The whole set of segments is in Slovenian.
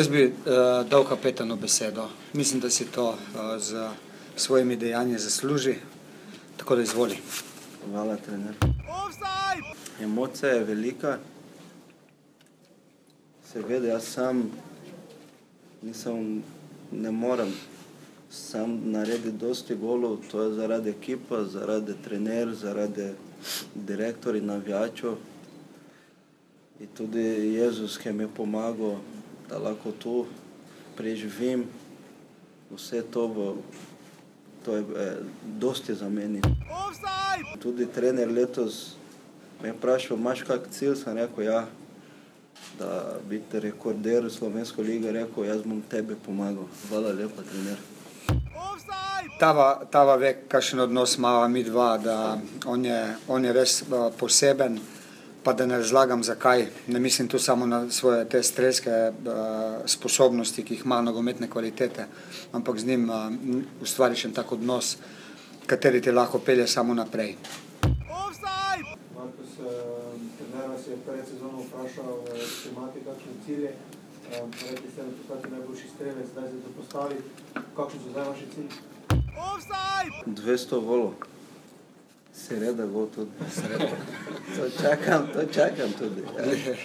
Jaz bi uh, dal kapetanu besedo. Mislim, da si to uh, z svojimi dejanji zasluži. Tako da izvoli. Hvala, trener. Emocija je velika. Seveda, jaz sam nisem, ne morem sam narediti dosti golov, to je zaradi ekipa, zaradi trener, zaradi direktor in navijačev. In tudi Jezus, ki mi je pomagal, da lahko tu preživim vse to, v, to je eh, dosti za meni. Tudi trener letos me je vprašal, imaš kak cilj, sem rekel, ja, da biti rekorder v slovensko ligo, rekel, jaz bom tebi pomagal. Hvala lepa, trener. Tava, tava ve, kakšen odnos imamo mi dva, da on je, on je res uh, poseben, pa da ne razlagam zakaj. Ne mislim tu samo na svoje te strelske uh, sposobnosti, ki jih ima nogometne kvalitete, ampak z njim uh, ustvariš en tak odnos, kateri te lahko pelje samo naprej. Markus, eh, trener vas je pred sezono vprašal, če imate kakšne cilje. Rekli ste, da postate najboljši strelec, zdaj se to postavi. Kakšni so zdaj vaši cilji? 200 volov. Seveda gol tudi. To čakam, to čakam tudi.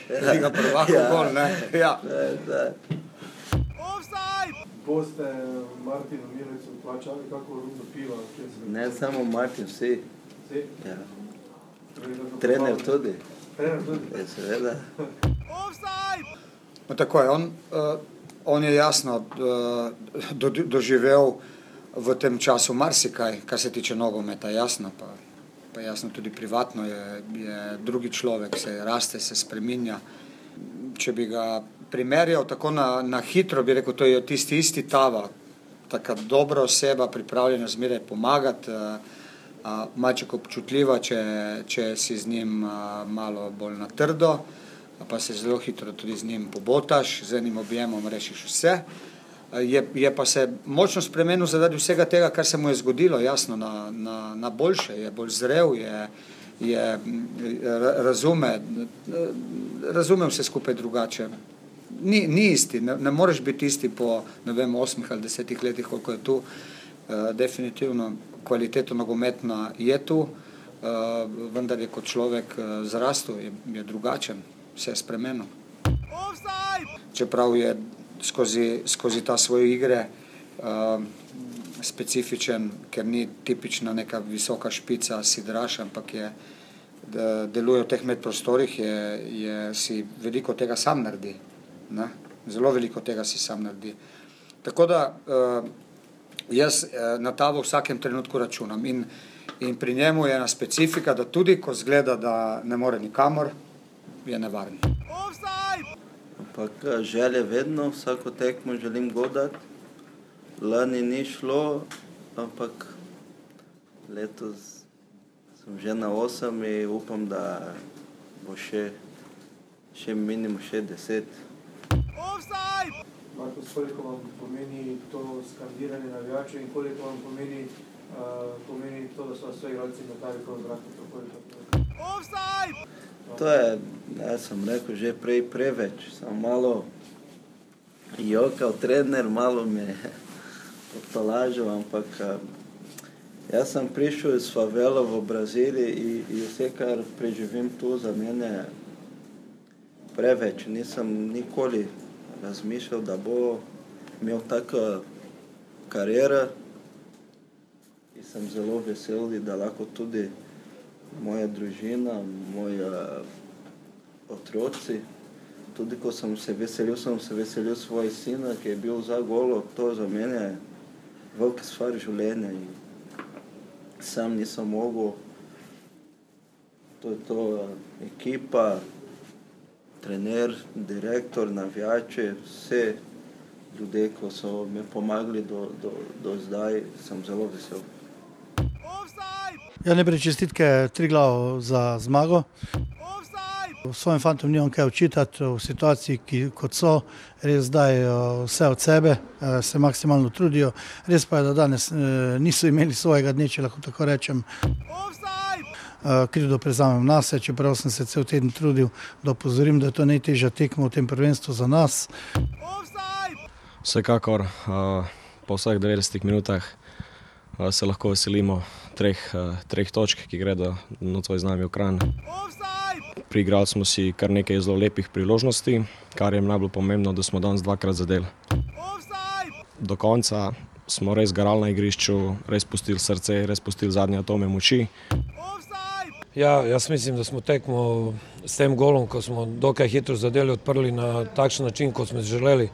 Ja. Liga prvakov Ja. gol, ne? Ja. Da, da. Boste Martinu Milecu plačali kako rundo piva? Ne samo Martin, vsi. Vsi? Ja. Torej, Trener tudi. Trener tudi. Ja, seveda. No, tako je. On, uh, on je jasno uh, do, doživel v tem času marsikaj, kar se tiče nogometa, jasno. Pa, pa jasno tudi privatno je, je drugi človek, se raste, se spreminja. Če bi ga primerjal tako na, na hitro, bi rekel, to je tisti isti tava, taka dobra oseba, pripravljena zmeraj pomagati. Uh, Maček občutljiva, če, če si z njim uh, malo bolj na trdo, pa se zelo hitro tudi z njim pobotaš, z enim objemom rešiš vse. Je, je pa se močno spremenil zaradi vsega tega, kar se mu je zgodilo, jasno, na, na, na boljše, je bolj zrel, je, je m, ra- razume, razume vse skupaj drugače. Ni, ni isti, ne, ne moreš biti isti po vem, osmih ali desetih letih, koliko je tu. Uh, definitivno kvaliteta nogometna je tu, uh, vendar je kot človek uh, zrastel, je, je drugačen, se je spremenil. Čeprav je skozi, skozi ta svoje igre uh, specifičen, ker ni tipična neka visoka špica, sidraš, ampak je, da deluje v teh medprostorih, je, je si veliko tega sam naredi. Ne? Zelo veliko tega si sam naredi. Tako da uh, jaz eh, na ta v vsakem trenutku računam. In, in pri njemu je ena specifika, da tudi ko zgleda, da ne more nikamor, je nevaren. Ampak eh, želje vedno, vsako tekmo želim godati. Lani ni šlo, ampak letos sem že na osem in upam, da bo še, še minimum še deset. Markus, koliko vam pomeni to skandiranje navijačev in koliko vam pomeni, uh, pomeni to, da so vas sve igralci metali prav zrak? To je, jaz sem rekel že prej preveč, sem malo jokal trener, malo me je potolažil, ampak eh, jaz sem prišel iz favela v Braziliji in, in vse, kar preživim tu, za mene je preveč. Nisem nikoli razmišljal, da bo imel tako kariero in sem zelo vesel, da lahko tudi moja družina, moji otroci. Tudi ko sem se veselil, sem se veselil svojega sina, ki je bil za golo. To za mene je velika stvar življenja. In sam nisem mogel. To je to ekipa, trener, direktor, navijači, vse ljudje, ki so mi pomagali do, do, do zdaj, sem zelo vesel. Ja, najprej čestitke Triglav za zmago. Svojim fantom nimam kaj očitati v situaciji, ki kot so, res dajo vse od sebe, eh, se maksimalno trudijo. Res pa je, da danes eh, niso imeli svojega dne, če lahko tako rečem. Eh, Krivdo prezamem na sebe, čeprav sem se cel teden trudil, da opozorim, da je to najtežja tekma v tem prvenstvu za nas. Vsekakor po vseh 90 minutah se lahko veselimo treh, uh, treh točk, ki gredo nocoj z nami v Kran. Priigrali smo si kar nekaj zelo lepih priložnosti, kar je najbolj pomembno, da smo danes dvakrat zadeli. Do konca smo res garali na igrišču, res pustili srce, res pustili zadnje atome moči. Ja, jaz mislim, da smo tekmo s tem golom, ko smo dokaj hitro zadeli, odprli na takšen način, kot smo želeli.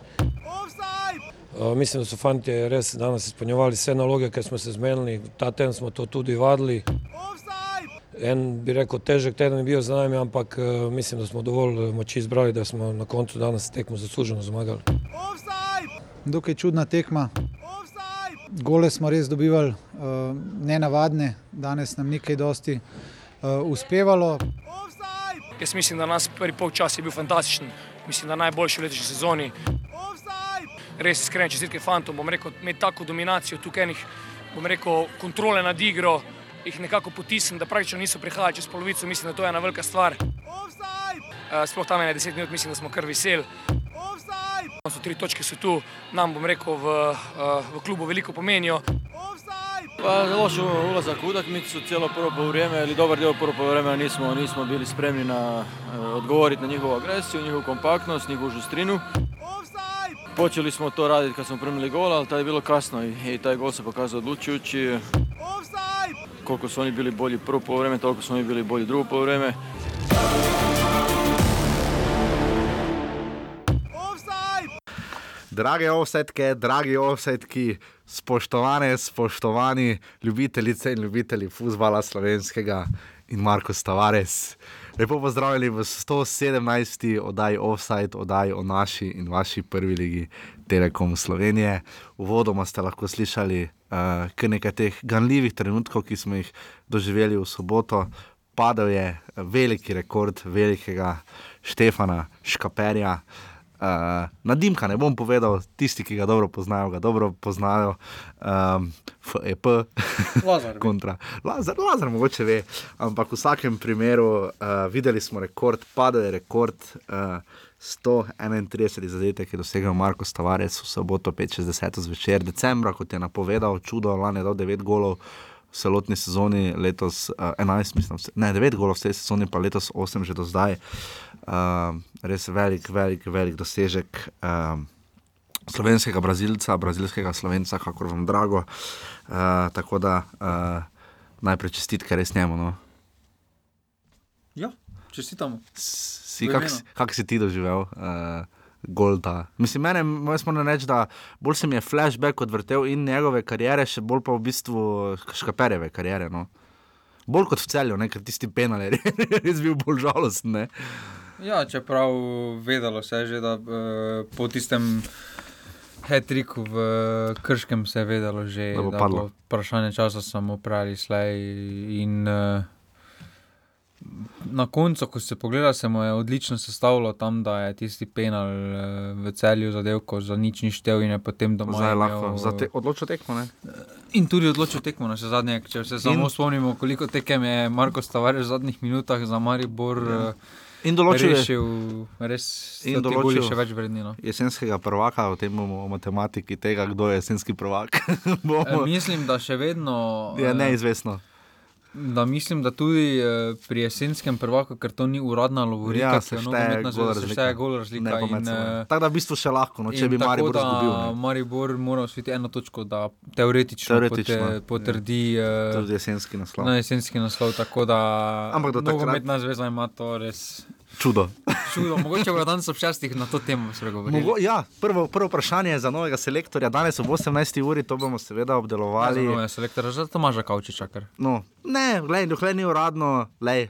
Uh, mislim, da so fanti res danes izpolnjevali vse naloge, ki smo se zmenili. Ta teden smo to tudi vadili. En bi rekel, težek teden je bil za nami, ampak uh, mislim, da smo dovolj eh, moči izbrali, da smo na koncu danes tekmo zasluženo zmagali. Dokaj čudna tekma. Gole smo res dobivali, uh, nenavadne, danes nam ni kaj dosti uspevalo. Jaz mislim, da nas prvi polčas je bil fantastičen, mislim, da najboljši v letošnji sezoni. Res iskrene čestitke fantom, bom rekel, imeti tako dominacijo tukaj enih, bom rekel, kontrole nad igro, jih nekako potisnem, da praktično niso prihajali čez polovico, mislim, da to je ena velika stvar. Uh, sploh tam je 10 minut, mislim, da smo kar veseli. So tri točke so tu, nam bom rekel, v, uh, v klubu veliko pomenijo. Pa loš ulazak u utakmicu, cijelo prvo poluvreme ili dobar dio prvo poluvremena nismo, nismo bili spremni na eh, odgovoriti na njihovu agresiju, njihovu kompaktnost, njihovu žustrinu. Počeli smo to raditi kad smo primili gol, ali tad je bilo kasno i, i taj gol se pokazao odlučujući. Koliko su oni bili bolji prvo poluvreme, toliko su oni bili bolji drugo poluvreme. Drage offsetke, dragi offsetki, spoštovane, spoštovani ljubitelice in ljubitelji futbola slovenskega in Marko Tavares. Lepo pozdravljeni v 117. oddaji Offside, oddaji o naši in vaši prvi ligi Telekom Slovenije. Uvodoma ste lahko slišali uh, kar nekaj teh ganljivih trenutkov, ki smo jih doživeli v soboto. Padel je veliki rekord velikega Štefana Škaperja. Uh, na Dimka ne bom povedal, tisti, ki ga dobro poznajo, ga dobro poznajo. Um, FEP, kontra. Lazar, Lazar mogoče ve, ampak v vsakem primeru uh, videli smo rekord, padel je rekord. Uh, 131 zadetek je dosegel Marko Stavarec v soboto 5-60 zvečer, decembra, kot je napovedal, čudo, lani je dal 9 golov v celotni sezoni, letos uh, 11, mislim, ne 9 golov v tej sezoni, pa letos 8 že do zdaj. Uh, res velik, velik, velik dosežek uh, slovenskega brazilca, brazilskega slovenca, kako vam drago. Uh, tako da uh, najprej čestitke res njemu. No. Ja, čestitamo. Si, V kak, si- ti doživel? Uh, Golda. Mislim, mene, jaz moram reči, da bolj se mi je flashback odvrtel in njegove kariere, še bolj pa v bistvu škaperjeve kariere. No. Bolj kot v celju, ne? ker tisti penal je res bil bolj žalosten. Ne? Ja, čeprav vedelo se je že, da uh, po tistem hetriku v Krškem se je vedelo že, Da bo da padlo. bo vprašanje časa samo pravi slej. In uh, na koncu, ko se pogleda, se mu je odlično sestavilo tam, da je tisti penal uh, v celju zadev, ko za nič ni štev in je potem doma. Zdaj je imel- lahko za te, odločil tekmo. Ne? In tudi odločil tekmo na še zadnje, če se samo In- spomnimo, koliko tekem je Marko Stavares v zadnjih minutah za Maribor. Ja. eh, In določil je- res In določil določil še več vredni. No. Jesenskega prvaka, o tem bomo o matematiki tega, kdo je jesenski prvak. E, bomo, mislim, da še vedno. je eh, neizvestno. Da mislim, da tudi eh, pri jesenskem prvaku, ker to ni uradna lovorika, Ja, se šteje gol razlika. gol razlika. In, seboj. eh, Tako da v bistvu še lahko, no, če in bi Maribor izgubil. Maribor mora osvojiti eno točko, da teoretično, Teoretično, pote, potrdi ja. eh, Tudi jesenski naslov. Na jesenski naslov, tako da. Ampak do takrat- Nogometna zveza ima to res. Čudo. Čudo. Mogoče bodo danes ob šestih na to temo spregovorili. Mogo, ja, prvo, prvo vprašanje za novega selektorja. Danes ob 18. uri to bomo seveda obdelovali. Ja, za novega selektorja, za Tomaža Kavčiča. Kar. No, ne, glej, dokler ni uradno, lej,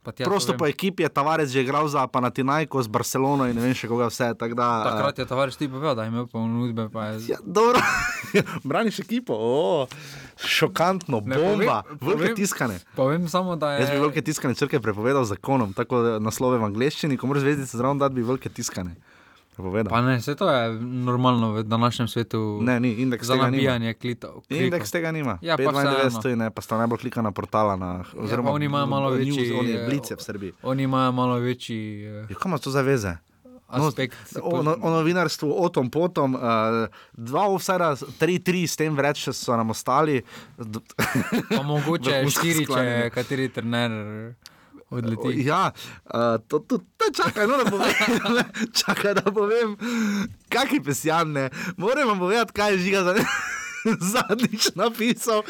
Pa Prosto to po ekipi je Tavares že igral za Panatinajko, z Barcelono in ne vem še koga vse. Da, Takrat je tovariš ti povedal, da je imel ponudbe. Je... Ja, dobro, braniš ekipo, o, šokantno, Ne, bomba, povem- velike povem- tiskane. Povem samo, da je. Jaz bi velike tiskane črke prepovedal zakonom, tako da naslove v angleščini, ko moraš zvezdice zraven dati, bi velike tiskane. Prepovedal. Pa ne, vse to je normalno v današnjem svetu. Ne, ni, indeks za nabijanje klitov. Indeks tega nima. Ja, pa 95 vseeno. stoji, ne, pa sta najbolj klikana portala. Na, Ja, oziroma, pa oni imajo malo news, večji. Oni eh, blice v Srbiji. Oni imajo malo večji eh, Ja, kam imaš to zaveze? aspekt. O, no, o novinarstvu, o tom potom, uh, dva offsajda, tri, tri, s tem več so nam ostali. Mogoče štiri, če kateri trener odleti. Ja, to, to, čakaj, no, da povem, čakaj, da povem, kakšni pesjane. Moram vam povedati, kaj je žiga za zadnjič napisal.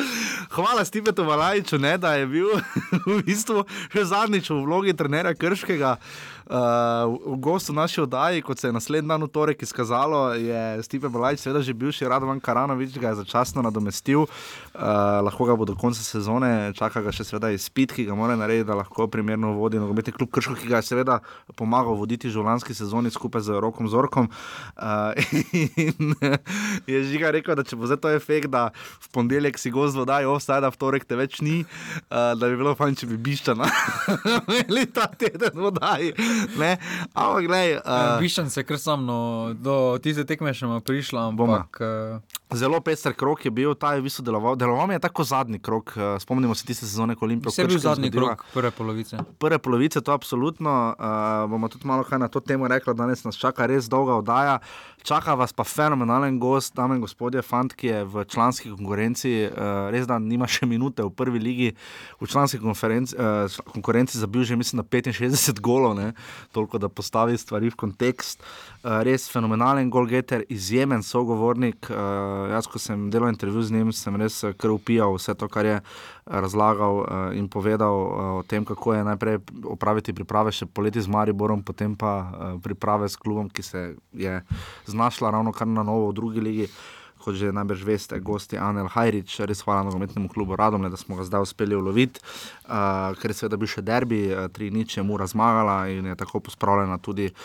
Hvala Stipetu Valajču, ne, da je bil v bistvu še zadnjič v vlogi trenerja Krškega. Uh, v gostu naši oddaji, kot se je naslednji dan v torek izkazalo, je Stipe Balajč, seveda že bivši Radovan Karanovič, ga je začasno nadomestil, uh, lahko ga bo do konca sezone, čaka ga še seveda izpit, ki ga mora narediti, da lahko primerno vodi nogometni klub Krško, ki ga je seveda pomagal voditi že v lanski sezoni skupaj z Rokom Zorkom. Uh, in je žiga rekel, da če bo zdaj to efekt, da v ponedeljek si gost vodajo, offside, v torek te več ni, uh, da bi bilo fajn, če bi biščana imeli ta teden vodaji. Ampak gledaj. Uh, Bišan se kar sam, no, do tiste tekme še prišla, ampak uh, Zelo pester krok je bil, ta je v bistvu deloval. Deloval mi je tako zadnji krok, uh, spomnimo se tiste sezone, ko Olimpijo vse je bil zadnji krok prve polovice. Prve polovice, to absolutno. Uh, bomo tudi malo kaj na to temo rekli, danes nas čaka res dolga oddaja. Čaka vas pa fenomenalen gost, dame in gospodje, fant, ki je v članski konkurenci, uh, res da nima še minute v prvi ligi, v članski uh, konkurenci zabil že mislim na 65 golov, ne? toliko da postavi stvari v kontekst. Uh, res fenomenalen golgeter, izjemen sogovornik. Uh, jaz, ko sem delal intervju z njim, sem res kar upijal vse to, kar je razlagal uh, in povedal uh, o tem, kako je najprej opraviti priprave še poleti z Mariborom, potem pa uh, priprave s klubom, ki se je znašla ravno kar na novo v drugi ligi. Kot že najbrž veste, gosti Anel Hajrič, res hvala nogometnemu klubu Radomle, da smo ga zdaj uspeli uloviti, uh, ker je seveda bil še derbi, uh, tri nič je mura zmagala in je tako pospravljena tudi uh,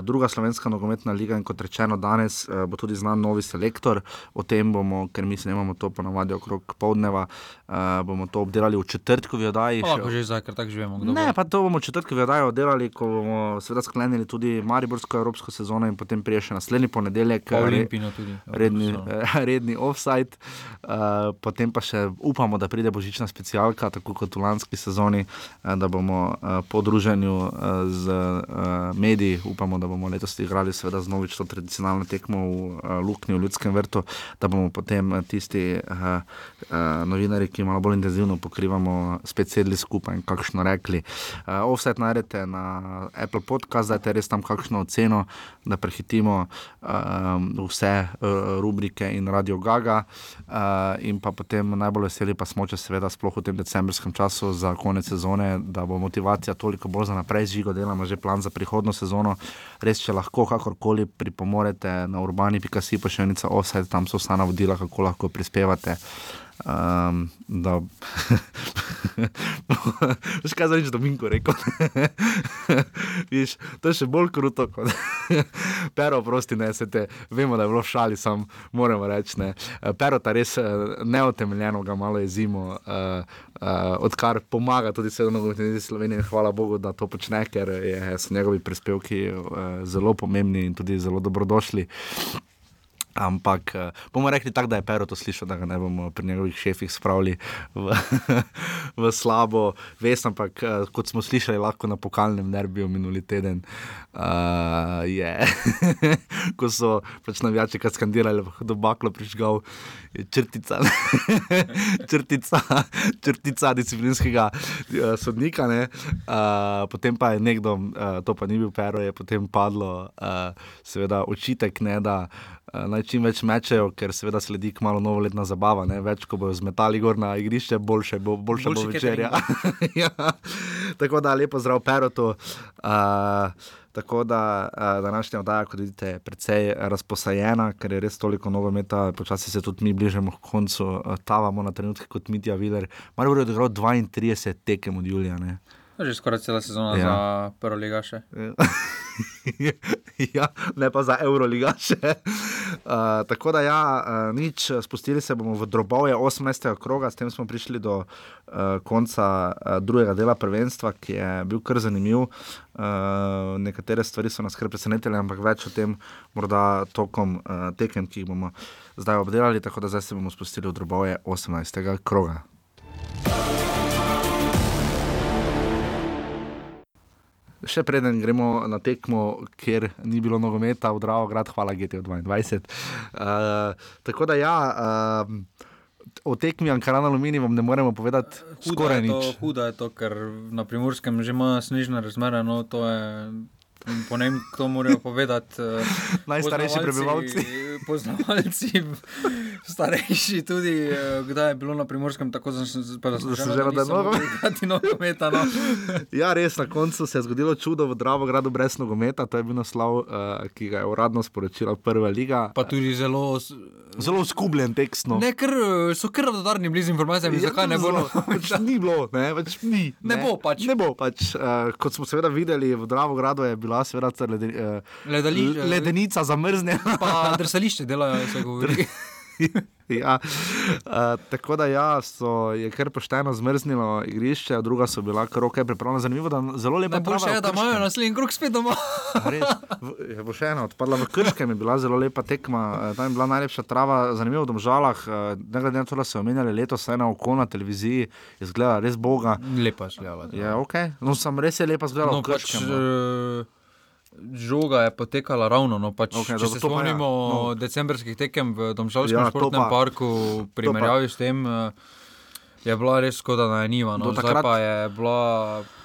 druga slovenska nogometna liga. In kot rečeno, danes uh, bo tudi znan novi selektor. O tem bomo, ker mi snemamo to ponavadi okrog povdneva, uh, bomo to obdelali v četrtkovi oddaji. Lahko že zdaj, ker tako živimo. Ne, bo. pa to bomo četrtki vedajo delali, ko bomo seveda sklenili tudi Mariborsko evropsko sezono in potem prije še naslednji ponedeljek. Pa eh, re- tudi. Redni, Evropsko eh, redni offside, potem pa še upamo, da pride božična specialka, tako kot v lanski sezoni, da bomo po druženju z mediji, upamo, da bomo letos igrali, seveda, znovič to tradicionalno tekmo v uh, Luknju, v Ljudskem vrtu, da bomo potem uh, tisti uh, uh, novinari, ki malo bolj intenzivno pokrivamo, spet sedli skupaj in kakšno rekli. Uh, offside najdete na Apple Podcast, dajte res tam kakšno oceno, da prehitimo um, vse uh, rubrike in radio Gaga. Uh, in pa potem najbolj veseli pa smo, če seveda sploh v tem decembrskem času za konec sezone, da bo motivacija toliko bolj za naprej, žigo delamo že plan za prihodno sezono. Res, če lahko kakorkoli pripomorete na urbani.si pa še enica offside, tam so vsa navodila, kako lahko prispevate. Um, da, veš kaj za reči, Dominko rekel. Viš, to je še bolj kruto kot pero, prosti, ne se te, vemo, da je bilo v šali, sam moramo reči. Ne. Pero ta res eh, neotemeljeno ga malo jezimo, uh, uh, odkar pomaga tudi sedaj nogometni Sloveniji. Hvala Bogu, da to počne, ker je, so njegovi prispevki uh, zelo pomembni in tudi zelo dobrodošli. Ampak uh, bomo rekli tako, da je Pero to slišal, da ga ne bomo pri njegovih šefih spravili v, v slabo vest. Ampak uh, kot smo slišali, lahko na pokalnem derbiju minuli teden uh, je, ko so pač navijači kar skandirali, da baklo prižgal črtica, črtica, črtica disciplinskega uh, sodnika. ne. Uh, potem pa je nekdo, uh, to pa ni bil Pero, je potem padlo, uh, seveda očitek, ne, da naj čim več mečejo, ker seveda sledi k malo novoletna zabava. Ne? Več, ko bojo zmetali gor na igrišče, boljše bo, boljša bo Boljši večerja. ja. Tako da lepo zdrav Perotu. Uh, Tako da uh, današnja oddaja, kot vidite, je precej razposajena, ker je res toliko nogometa, počasi se tudi mi bližamo k koncu, uh, tavamo na trenutke kot Mitja Viler. Mar je odigral 32 tekem od Julija. Ne? To je že skoraj cela sezona Ja. ja. za prvo liga še. ja, ne pa za Euroligaše. Uh, tako da, ja, uh, nič, spustili se bomo v drobove 18. kroga, s tem smo prišli do uh, konca uh, drugega dela prvenstva, ki je bil kar zanimiv. Uh, nekatere stvari so nas kar presenetile, ampak več o tem morda tokom uh, tekem, ki jih bomo zdaj obdelali. Tako da zdaj se bomo spustili v drobove 18. kroga. Še preden gremo na tekmo, kjer ni bilo nogometa, v Dravo, grad, hvala GTO 22. Uh, tako da ja. Uh, O tekmi Ankaran Alumini vam ne moremo povedati skoraj je to, nič. Huda je to, ker na primorskem že ima snežne razmere. No, to je, po ne vem, kdo morajo povedati. eh, Najstarejši prebivalci. Poznavalci, starejši tudi, eh, kdaj je bilo na primorskem tako Zasneženo, da je Igrati nogometa. No. Ja, res, na koncu se je zgodilo čudo v Dravogradu brez nogometa, to je bil naslov, uh, ki ga je uradno sporočila Prva liga. Pa tudi zelo, zelo skubljen tekstno. ne, ker so kar radarni blizu informacijami, Ja, zakaj ne bo. zelo, pač ni bilo, ne, pač ni. Ne bo pač. Ne bo pač. Uh, kot smo seveda videli, v Dravogradu je bila seveda ta lede, uh, Ledali- ledenica zamrznjena. Pa drsališče delajo, se govori. ja. uh, tako da ja, so, je kar pošteno zmrznilo igrišče, druga so bila kar ok, pripravljena. Zanimivo, da zelo lepa Najboljše trava je, da imajo naslednji krok spet doma. Res, v- je bo še ena odpadla. V Krškem je bila zelo lepa tekma, eh, tam je bila najlepša trava, zanimivo v Domžalah. eh, Ne glede na to, da so omenjali letos, ena oko na televiziji, je zgledala res boga. Lepa. Je ok, no sem res je lepa zgledala. No, v pač, Krškem, no. eh, žoga je potekala ravno. No, pač, okay, če se ja, spomnimo no. no. decembrskih tekem v Domžalskem Ja, ja, športnem pa- parku, v primerjavi s tem, eh, je bila res škoda na Eniva. No. Do Zdaj takrat- pa je bila v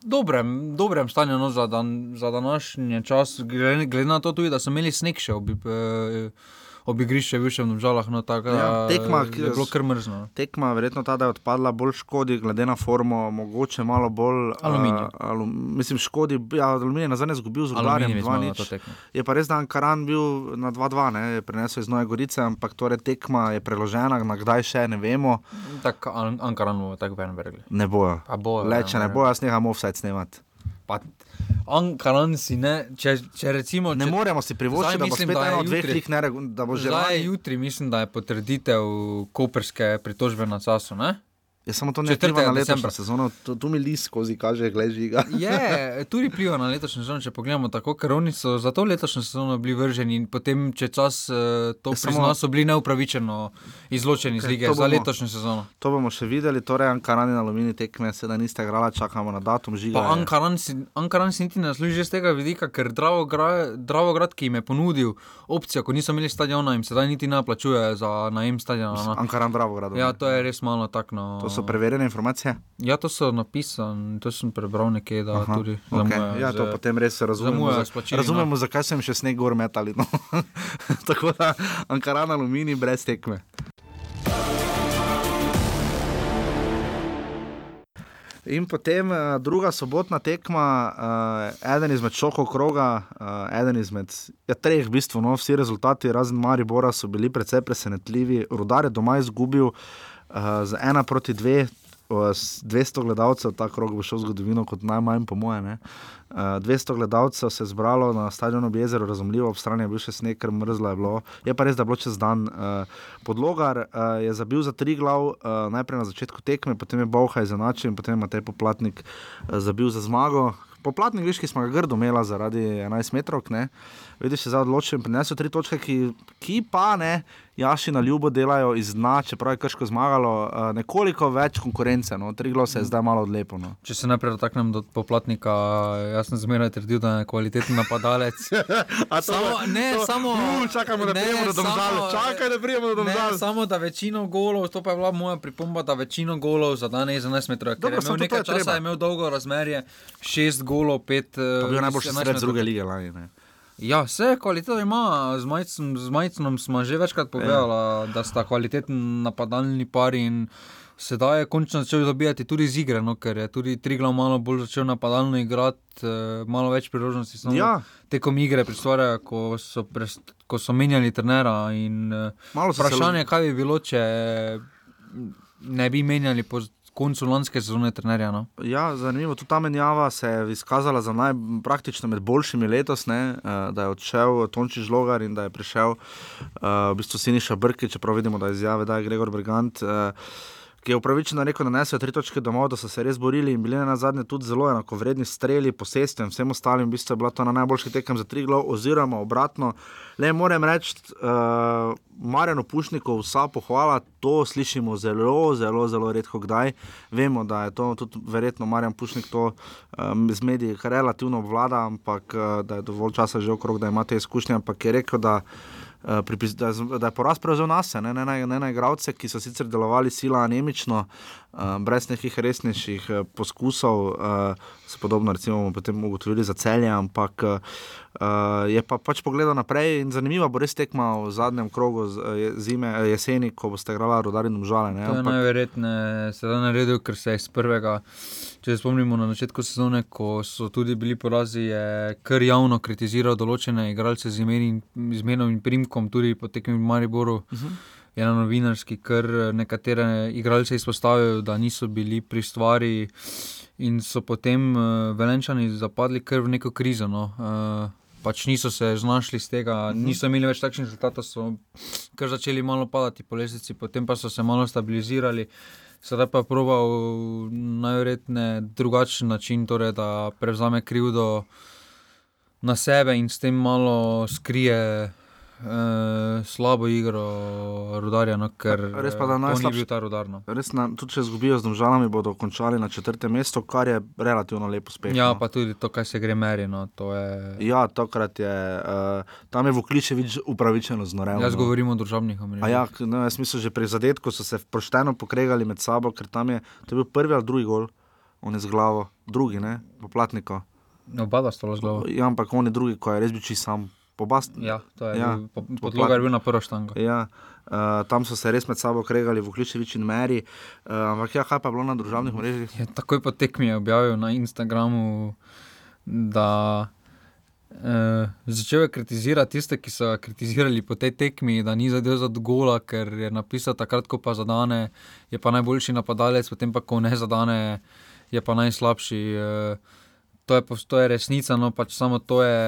dobrem, dobrem stanju no, za, dan, za današnji čas, glede, glede na to tudi, da so imeli sneg še ob, eh, ob igrišču, bivšem v Domžalah. No, tako, Ja, tekma, je ki- bilo kar mrzno. no. Tekma, verjetno ta, da je odpadla, bolj škodi, glede na formo, mogoče malo bolj. Aluminij. Uh, alum, mislim, škodi, ja, aluminij nazaj je izgubil z Rudarjem je zmagal 2-0. to tekmo. Je pa res, da je Ankaran bil na 2-2, ne, je prenesel iz Nove Gorice, ampak torej tekma je preložena, na kdaj še ne vemo. Tako An- Ankaran bo tako ven verjeli. Ne bojo. Bojo, Le, ja, če ne verjamem. bojo, jaz neham offside snemati. Pa Ankaran si ne, če, če recimo. Ne če, moremo si privoščiti, da bo mislim, spet da ena od dveh lig, ne, regu- da bo že Zdaj lani. jutri mislim, da je potrditev koperske pritožbe na času. Ne? Je samo to ne vpliva na letošnjo sezono, tu, tu mi list skozi kaže, glej žiga. Je, tudi vpliva na letošnjo sezono, če pogledamo tako, ker oni so za to letošnjo sezono bili vrženi in potem, če čas eh, to prizna, so bili neupravičeno izločeni iz Okej, lige to za bomo- letošnjo sezono. To bomo še videli, torej Ankaran in Alumini tekme, sedaj niste igrala, čakamo na datum žiga. Ankaran si, Ankaran si niti ne služi z tega vidika, ker Dravograd, Dravograd, ki jim je ponudil opcijo, ko niso imeli stadiona, jim sedaj niti ne plačuje za najem stadiona. No. Ankaran Dravograd. Ja, to je res malo tako. No. So preverjene informacije. Ja, to so napisali, to sem prebral nekje, da Aha, tudi okay. zamujajo Ja, to z- potem res razumemo. za- s plačili, Razumemo, no. zakaj sem še sneg gor metali. No. Tako da Ankaran Alumini brez tekme. In potem uh, druga sobotna tekma, uh, eden izmed šokov kroga, uh, eden izmed ja, treh, v bistvu, no, vsi rezultati, razen Maribora, so bili precej presenetljivi. Rudar je doma izgubil uh, z ena proti dve, s 200 gledalcev, ta krog bo šel v zgodovino kot najmanj, po mojem. Uh, 200 gledalcev se je zbralo na stadionu ob jezeru, razumljivo, ob strani je bil še sneg, ker mrzlo je bilo. Je pa res, da je bilo čez dan. Uh, podlogar uh, je zabil za tri glav, uh, najprej na začetku tekme, potem je Bauha izenačil in potem je Matej Poplatnik uh, zabil za zmago. Poplatnik, veš, ki smo ga grdo imeli zaradi 11 metrov. Vidiš, se zdaj odločil in prinesel tri točke, ki, ki pa ne, Jaši na ljubo delajo iz dna, čeprav je krško zmagalo, uh, nekoliko več konkurence, no, tri glav se je zdaj malo odlepo. No. Če se najprej dotaknem do poplatnika, jaz sem zmeraj trdil, da je kvaliteten napadalec. A to- samo, ne, to- samo, Uh, čakamo, da ne, pridemo do Domžal, samo- čakaj, da pridemo do Domžal. Ne, samo da večino golov, to pa je bila moja pripomba, da večino golov za danes 11 metrov, ker Dobro, je imel nekaj je treba. časa, je imel dolgo razmerje, 6 golov, 5. To je bil najboljši sred druge lige lani. Ne. Ja, vse kvaliteto ima, z Majcnom, z Majcnom smo že večkrat povedali, ja. da sta kvaliteten napadalni par in sedaj je končno začel dobijati tudi z igre, no, ker je tudi Triglav malo bolj začel napadalno igrati, eh, malo več priložnosti samo Ja. tekom igre pristvarjajo, ko so, pres, ko so menjali trenera in eh, Malo so se vprašanje, kaj bi bilo, če ne bi menjali. Po, koncu lanske sezone trenerja. No? Ja, zanimivo. Tudi ta menjava se je izkazala za naj, praktično med boljšimi letos, ne, uh, da je odšel Tonči Žlogar in da je prišel uh, v bistvu Siniša Brki, čeprav vidimo, da je izjave, da je Gregor Brigant. Uh, Ki je upravičeno rekel, da ne so tri točke domov, da so se res borili in bili na zadnje tudi zelo enakovredni streli, posesti in vsem ostalim. V bistvu je bila to na najboljši tekem za tri glav, oziroma obratno. Le moram reči, uh, Marjano Pušniku vsa pohvala, to slišimo zelo, zelo, zelo redko kdaj. Vemo, da je to tudi verjetno Marjan Pušnik to um, z mediji relativno obvlada, ampak uh, da je dovolj časa že okrog, da ima te izkušnje, ampak je rekel, da. Pripis, da, da je poraz prevzel nas, ne, ne, ne, ne na igravce, ki so sicer delovali sila anemično, uh, brez nekih resnejših uh, poskusov, uh, se podobno recimo potem ugotovili za celje, ampak uh, je pa pač pogledal naprej in zanimivo bo res tekma v zadnjem krogu zime, jeseni, ko boste igrali rodari in žale. Ne, to je ampak... najverjetneje se da naredil, ker se je iz prvega. Če se spomnimo na začetku sezone, ko so tudi bili porazi, je kar javno kritiziral določene igralce z imenom in primkom, tudi po tekmi v Mariboru. Uh -huh. Je na novinarski, ker nekatere igralce izpostavljajo, da niso bili pri stvari in so potem uh, velenčani zapadli kar v neko krizo. No. Uh, pač niso se znašli z tega, mhm. niso imeli več takšnih rezultatov, so kar začeli malo padati po lesici, potem pa so se malo stabilizirali. Sedaj pa je proval najverjetneje drugačen način, torej da prevzame krivdo na sebe in s tem malo skrije slabo igro rudarja, no, ker res pa da najslabši je bil ta rudar. No. Res, na, tudi če izgubijo z državami, bodo končali na četrtem mestu, kar je relativno lepo uspeh. Ja, no. pa tudi to, kaj se gre meri. No, je... Ja, tokrat je. Uh, tam je Vukličevič upravičeno znorel. Jaz no. govorim o državnih omrežjih. Ja, no, jaz mislim, že pri zadetku so se pošteno pokregali med sabo, ker tam je, to je bil prvi ali drugi gol, on je z glavo, drugi, ne, poplatniko. Oba sta z glavo. Ja, ampak on je drugi, ko je res bil čisto sam. Ja, to je ja, podloga, je bil na prvo štango. Ja, uh, tam so se res med sabo kregali v Kličeviči in Meri. Uh, ampak ja, kaj pa je bilo na družbenih mrežah? Ja, takoj po tekmi je objavil na Instagramu, da uh, začel je kritizirati tiste, ki so kritizirali po tej tekmi, da ni zadev za dogola, ker je napisal takrat, ko pa zadane, je pa najboljši napadalec, potem pa ko ne zadane, je pa najslabši. Uh, To je, to je resnica, no, pač samo to je,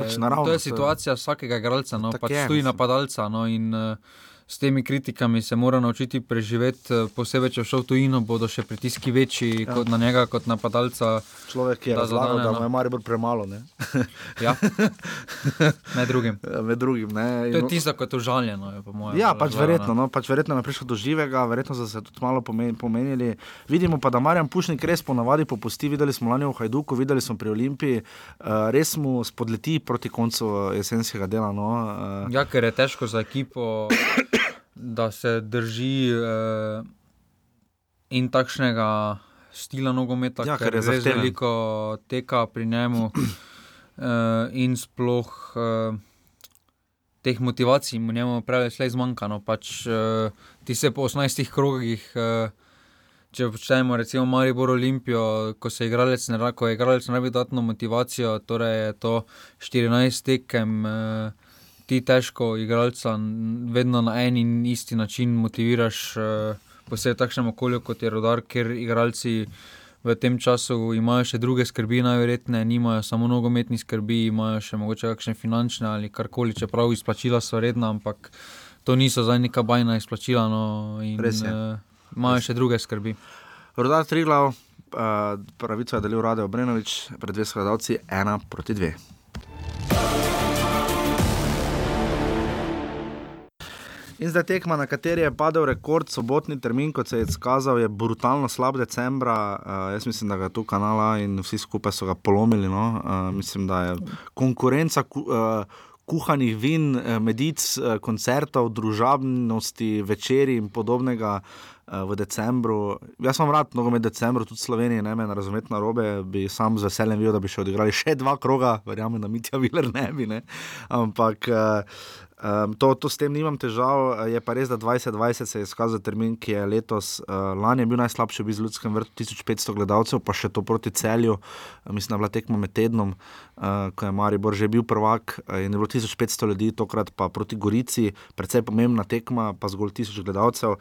pač naravno, to je situacija vsakega igralca, no, pač tudi napadalca. No, in, uh, s temi kritikami se mora naučiti preživeti, eh, posebej če šel tujino, bodo še pritiski večji ja. na njega kot napadalca. Človek je razlagal, da mu je Maribor premalo. ja, med drugim. Ja, med drugim ne, to je tisto, kot je užaljeno. Je ja, pač verjetno, no, pač verjetno je prišlo do živega, verjetno so se tudi malo pomenili. Vidimo pa, da Marjan Pušnik res ponavadi popusti. Videli smo lani v Hajduku, videli smo pri Olimpiji, uh, res mu spodleti proti koncu jesenskega dela. No, uh. Ja, ker je težko za ekipo da se drži uh, in takšnega stila nogometa, ja, ker je zelo veliko teka pri njemu uh, in sploh uh, teh motivacij mu njemu preveč le zmanjka. No, pač, uh, ti se po 18 krogih. Uh, Če počnemo, recimo, Maribor Olimpijo, ko se igralec ne da, ko je igralec ne bi dodatno motivacijo, torej je to 14 tekem. Uh, ti težko igralca vedno na en in isti način motiviraš, uh, posebej v takšnem okolju kot je rodar, ker igralci v tem času imajo še druge skrbi, najverjetneje nimajo samo nogometni skrbi, imajo še mogoče kakšne finančne ali karkoli, čeprav izplačila so redna, ampak to niso zdaj neka bajna izplačila. No, in, Res je. Uh, imajo še druge skrbi. Rodar Triglav, uh, pravico je delil Radio Brenovič, pred dvema skladalci, ena proti dve. In zdaj tekma, na kateri je padel rekord, sobotni termin, kot se je izkazal, je brutalno slab decembra. Uh, jaz mislim, da ga je tu kanala in vsi skupaj so ga polomili. No? Uh, mislim, da je konkurenca. Uh, Kuhanih vin, medic, koncertov, družabnosti, večerji in podobnega v decembru. Jaz sem rad, mnogo med decembrom, tudi Slovenije, ne me razumeti na robe, bi sam z veseljem videl, da bi še odigrali še dva kroga, verjamem, da mi tja viler ne bi. Ne? Ampak Um, to, to s tem nimam težav, je pa res, da 2020 se je izkazal termin, ki je letos, uh, lani je bil najslabši, bil z ljudskim vrtom 1500 gledalcev, pa še to proti celju, uh, mislim, da je bila tekma med tednom, uh, ko je Maribor že bil prvak in je bilo 1500 ljudi, tokrat pa proti Gorici, predvsej pomembna tekma, pa zgolj 1000 gledalcev.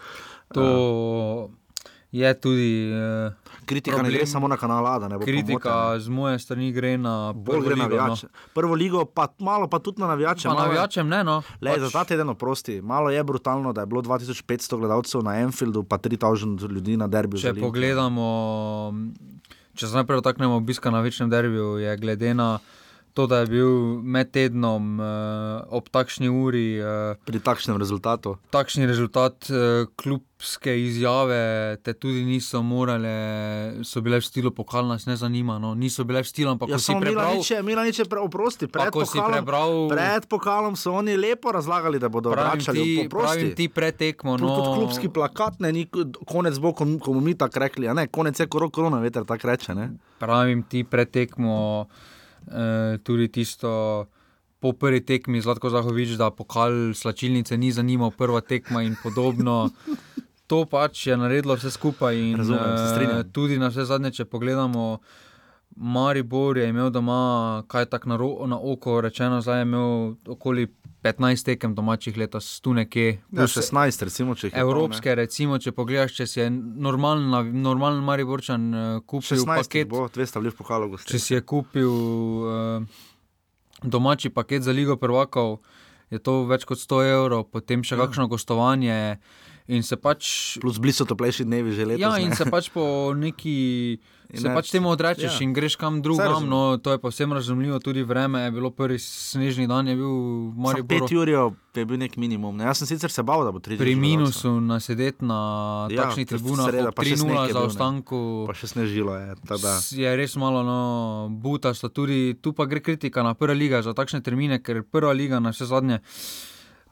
To... Uh, je tudi. Uh, kritika problem, ne gre samo na kanal A, da ne bo kritika pomote, z moje strani gre na bolj gre na navijače. No. Prvo ligo, pa malo pa tudi na navijače. Pa navijačem ne, no. Le, pač... za ta teden oprosti. Malo je brutalno, da je bilo 2500 gledalcev na Enfieldu, pa 3000 ljudi na derbiju. Če pogledamo, če se najprej dotaknemo obiska na večnem derbiju, je glede na to, da je bil med tednom uh, ob takšni uri. Uh, Pri takšnem rezultatu. Takšni rezultat, uh, klubske izjave te tudi niso morale, so bile v stilu pokal, nas ne zanima. No. Niso bile v stilu, ampak ja, si prebral. Mila niče, oprosti, pred pokalom, prebral, pred pokalom so oni lepo razlagali, da bodo vračali. Pravim ti pretekmo. No. Tudi klubski plakat, ne, ni konec bo, ko bomo mi tako rekli, ne, konec je korona, veter tako reče. Ne. Pravim ti pretekmo. Eh, tudi tisto po prvi tekmi, zelo zahovič, da pokal slačilnice ni zanimal, prva tekma in podobno. To pač je naredilo vse skupaj. In, Razumem, uh, tudi na vse zadnje, če pogledamo, Maribor je imel doma, kaj tako na, na oko rečeno, zdaj je imel okoli 15 tekem domačih letos, tu nekje. Ja, 16, recimo, če jih Evropske, to, recimo, če pogledaš, če si je normalen, normalen Mariborčan uh, kupil 16 paket. Bo, 200 vliv pokalo, če si je kupil uh, domači paket za Ligo prvakov, je to več kot 100 evrov, potem še ja. kakšno gostovanje. In se pač. Plus blizu toplejši dnevi že letos. Ja, in ne? se pač po neki. Se ne, pač temu odrečeš ja. in greš kam drugam. No, to je pa vsem razumljivo, tudi vreme je bilo prvi snežni dan, je bil mora biti. 5 ur je bil nek minimum. Ne? Jaz sem sicer se bal, da bo 30 ur. Pri minusu na sedeti na ja, takšnih tribunah, sreda, pa 3-0 za ostanku. Pa še snežilo je. Tada. Je res malo no, butasto. Tudi tu pa gre kritika na prva liga za takšne termine, ker prva liga na vse zadnje.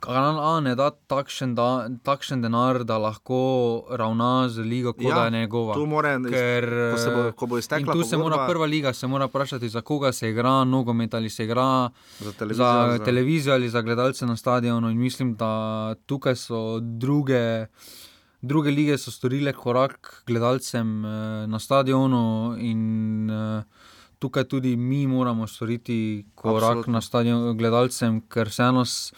Kanal A ne da takšen, da takšen denar, da lahko ravna z ligo, kot ja, da je njegova. More, Ker, ko se bo, ko bo iztekla, tu pogodba, se mora prva liga, se mora vprašati, za koga se igra, nogomet ali se igra za televizijo, za televizijo ali za gledalce na stadionu. In mislim, da tukaj so druge. Druge lige so storile korak gledalcem eh, na stadionu, in eh, tukaj tudi mi moramo storiti korak Absolutno. na stadionu gledalcem, ker se enos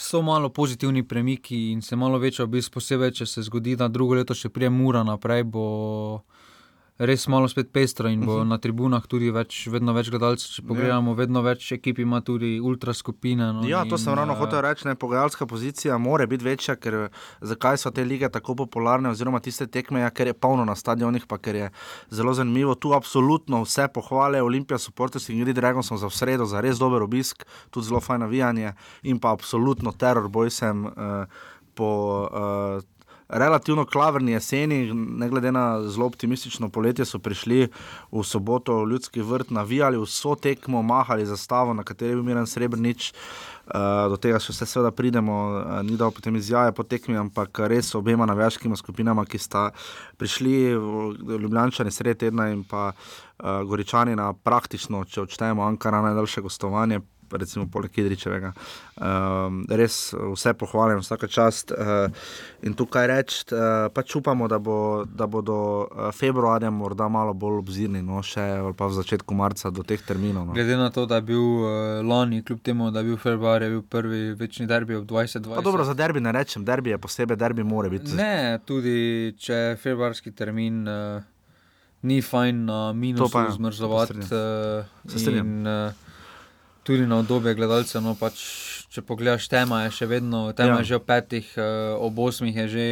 so malo pozitivni premiki in se malo večja obisk, posebej če se zgodi, da drugo leto še prije mura naprej. Bo res malo spet pestro in bo uh mhm. -huh. na tribunah tudi več, vedno več gledalcev. Če pogledamo, ja. vedno več ekip ima tudi ultraskupine. No, ja, to in, sem ravno uh, hotel reči. Ne, pogajalska pozicija mora biti večja, ker zakaj so te lige tako popularne, oziroma tiste tekme, ja, ker je polno na stadionih, pa ker je zelo zanimivo. Tu absolutno vse pohvale, Olimpija, Supporters in Grid Dragon so za sredo, za res dober obisk, tudi zelo fajn navijanje in pa absolutno teror, boj sem. Uh, Po uh, relativno klavrni jeseni, ne glede na zelo optimistično poletje, so prišli v soboto v ljudski vrt, navijali vso tekmo, mahali zastavo, na kateri bil miren srebrnič. Uh, do tega še vse seveda pridemo, uh, ni da potem izjave po tekmi, ampak res obema navijaškima skupinama, ki sta prišli Ljubljani sred tedna in pa uh, Goričani na praktično, če odštejemo Ankara, najdaljše gostovanje recimo poleg Kidričevega. Um, res vse pohvalim, vsaka čast. Uh, in tukaj reči, uh, pač upamo, da, bo, da bodo eh, februarja morda malo bolj obzirni, no še pa v začetku marca do teh terminov. No. Glede na to, da je bil uh, lani, kljub temu, da je bil februar, je bil prvi večni derbi v 2020. Pa dobro, za derbi ne rečem, derbi je posebej, derbi mora biti. Ne, tudi če je februarski termin. Uh, Ni fajn na minusu zmrzovati. Se strinjam. Uh, tudi na obdobje gledalcev. No, pač, če pogledaš, tema je še vedno, tema ja. je že v petih, uh, ob osmih je že.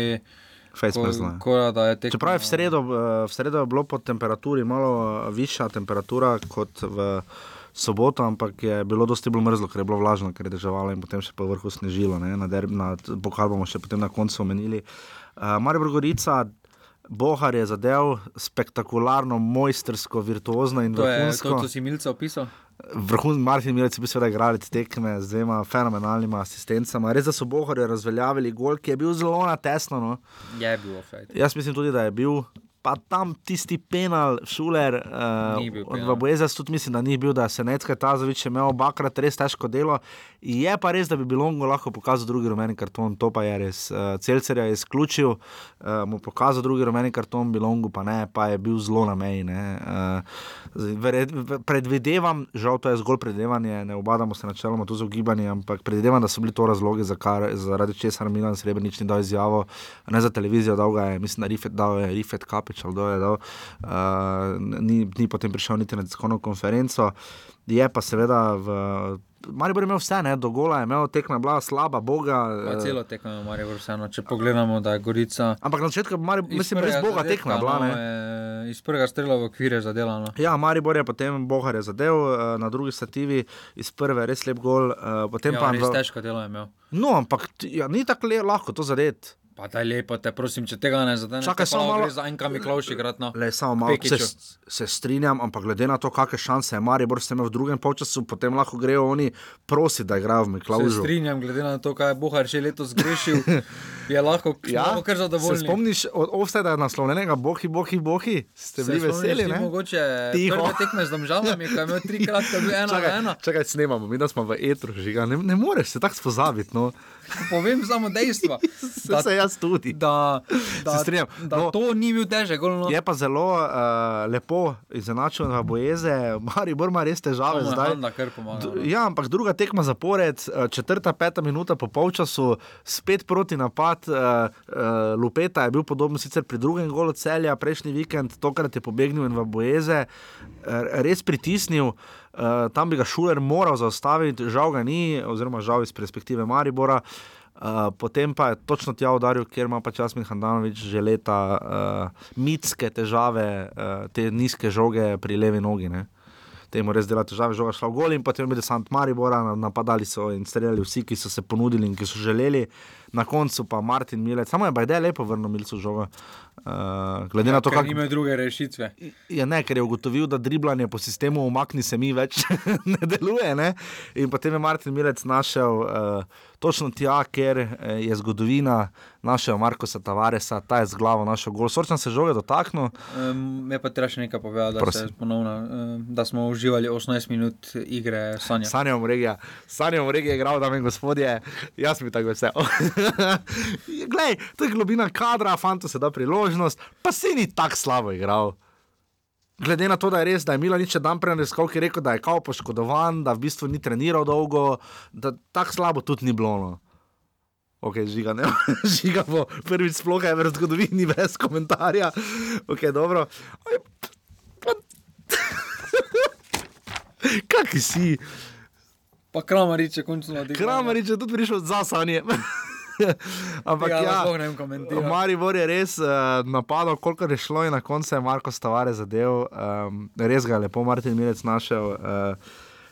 Ko, tek... Čeprav je v sredo, eh, v sredo je bilo po temperaturi malo eh, višja temperatura kot v soboto, ampak je bilo dosti bolj mrzlo, ker je bilo vlažno, ker je držalo in potem še po vrhu snežilo. Ne, na derb, na, pokal bomo še potem na koncu omenili. Uh, Marijo Brgorica. Bohar je zadev spektakularno, mojstersko, virtuozno in vrhunsko. To je to, kar si Milce opisal. Vrhunski Martin Milec je bil seveda igralec tekme z dvema fenomenalnima asistencama. Res so Bohar razveljavili gol, ki je bil zelo na tesno. No. Je bil. Jaz mislim tudi, da je bil. Pa tam tisti penal, šuler, uh, od penal. Vabojeza, tudi mislim, da ni bil, da se Necka Tazovič je imel obakrat res težko delo. Je pa res, da bi bilo Longo lahko pokazal drugi rumeni karton, to pa je res. Uh, Celcer je izključil, uh, mu pokazal drugi rumeni karton, Bilongu pa ne, pa je bil zelo na meji. ne. Uh, zdaj, vered- v- predvidevam, žal to je zgolj predvidevanje, ne obadamo se načeloma tu z ogibanjem, ampak predvidevam, da so bili to razlogi, zakaj, zaradi česar Milan Srebrenic ni dal izjavo, ne za televizijo, dal ga je, mislim, da Rifet, dal je Rifet Kapič ali kdo je dal, uh, ni, ni potem prišel niti na tiskovno konferenco. Je pa seveda v. Maribor je imel vse, ne, do gola je imel, tekma je bila slaba, boga. Pa eh, celo tekmo je Marijo vseeno, če pogledamo, da je Gorica. Ampak na začetku, Maribor, iz mislim, brez prvega boga zadetka, tekma je bila. no, Ne. je Iz prvega strela v okvir je zadelano. Ja, Maribor je potem Bohar je zadev, eh, na drugi stativi iz prve res lep gol. eh, Potem Ja, pa res v- težko delo je imel. No, ampak ja, ni tako lahko to zadeti. Pa da je lepo, te prosim, če tega ne zadeneš. Čakaj, samo malo- Za enka Miklavši igrat, no. Le, samo malo se, se strinjam, ampak glede na to, kakšne šanse je Maribor s tem v drugem polčasu, potem lahko grejo oni prositi, da igrajo v Se Miklaužu. strinjam, glede na to, kaj je Bohar še letos zgrešil, je lahko, ja, kar se zadovoljen. spomniš od offsajda naslovljenega Bohi, Bohi, Bohi? Ste bili veseli, ne? Mogoče Tiho. prve tekme z domžalami, ko je imel trikrat, ko je bil ena Čakaj, ena. čakaj, snemamo, mi da smo v etru žiga, ne, ne moreš se tako spozabiti. No. Povem samo dejstva. Da, se jaz tudi. Da, da, Se da No. to ni bil težek. No. Je pa zelo uh, lepo izenačen v Bojeze, Maribor ima res težave je zdaj. Handa pomaga, no. Ja, ampak druga tekma zapored, eh, četrta, peta minuta po polčasu, spet proti napad. Uh, uh, Lupeta je bil podoben sicer pri drugem golu celja, prejšnji vikend, tokrat je pobegnil in v Bojeze, uh, res pritisnil. Uh, tam bi ga Šuler moral zaustaviti, žal ga ni, oziroma žal iz perspektive Maribora. Uh, potem pa je točno tja udaril, ker ima pač Jasmin Handanovič že leta uh, mitske težave, uh, te nizke žoge pri levi nogi. Ne temu res dela težave, žoga šla v gol in potem je bil Sant Maribora, na- napadali so in streljali vsi, ki so se ponudili in ki so želeli. Na koncu pa Martin Milec, samo je ideja lepo vrnil Milcu žogo. Uh, glede na to, kako nima druge rešitve. je ne, ker je ugotovil, da driblanje po sistemu umakni se mi več ne deluje. Ne? In potem je Martin Milec našel uh, točno tja, ker eh, je zgodovina našega Markoša Tavaresa, ta je z glavo našel gol. Sorčan se žoge dotaknil. Um, je pa treba še nekaj povedati, da, ponovno, um, da smo uživali 18 minut igre Sanja. Sanjam regija, sanjam regija, igral, dame in gospodje, jaz bi tako vesel. Glej, to je globina kadra, fanto se da priložnost, pa se ni tako slabo igral. Glede na to, da je res, da je Milanič dan prej raziskal, ki je rekel, da je kao poškodovan, da v bistvu ni treniral dolgo, da tako slabo tudi ni bilo. No. Ok, žiga, ne, žiga bo prvič sploh je v zgodovini brez komentarja. Ok, dobro. Kaki si? Pa Kramarič je končno odigral. Kramarič je tudi prišel za sanje. Ampak Tega ja, sploh ne bom komentiral. Maribor je res uh, napadal, koliko je šlo in na koncu je Marko Stavare zadev. Um, res ga je lepo Martin Milec našel. Uh,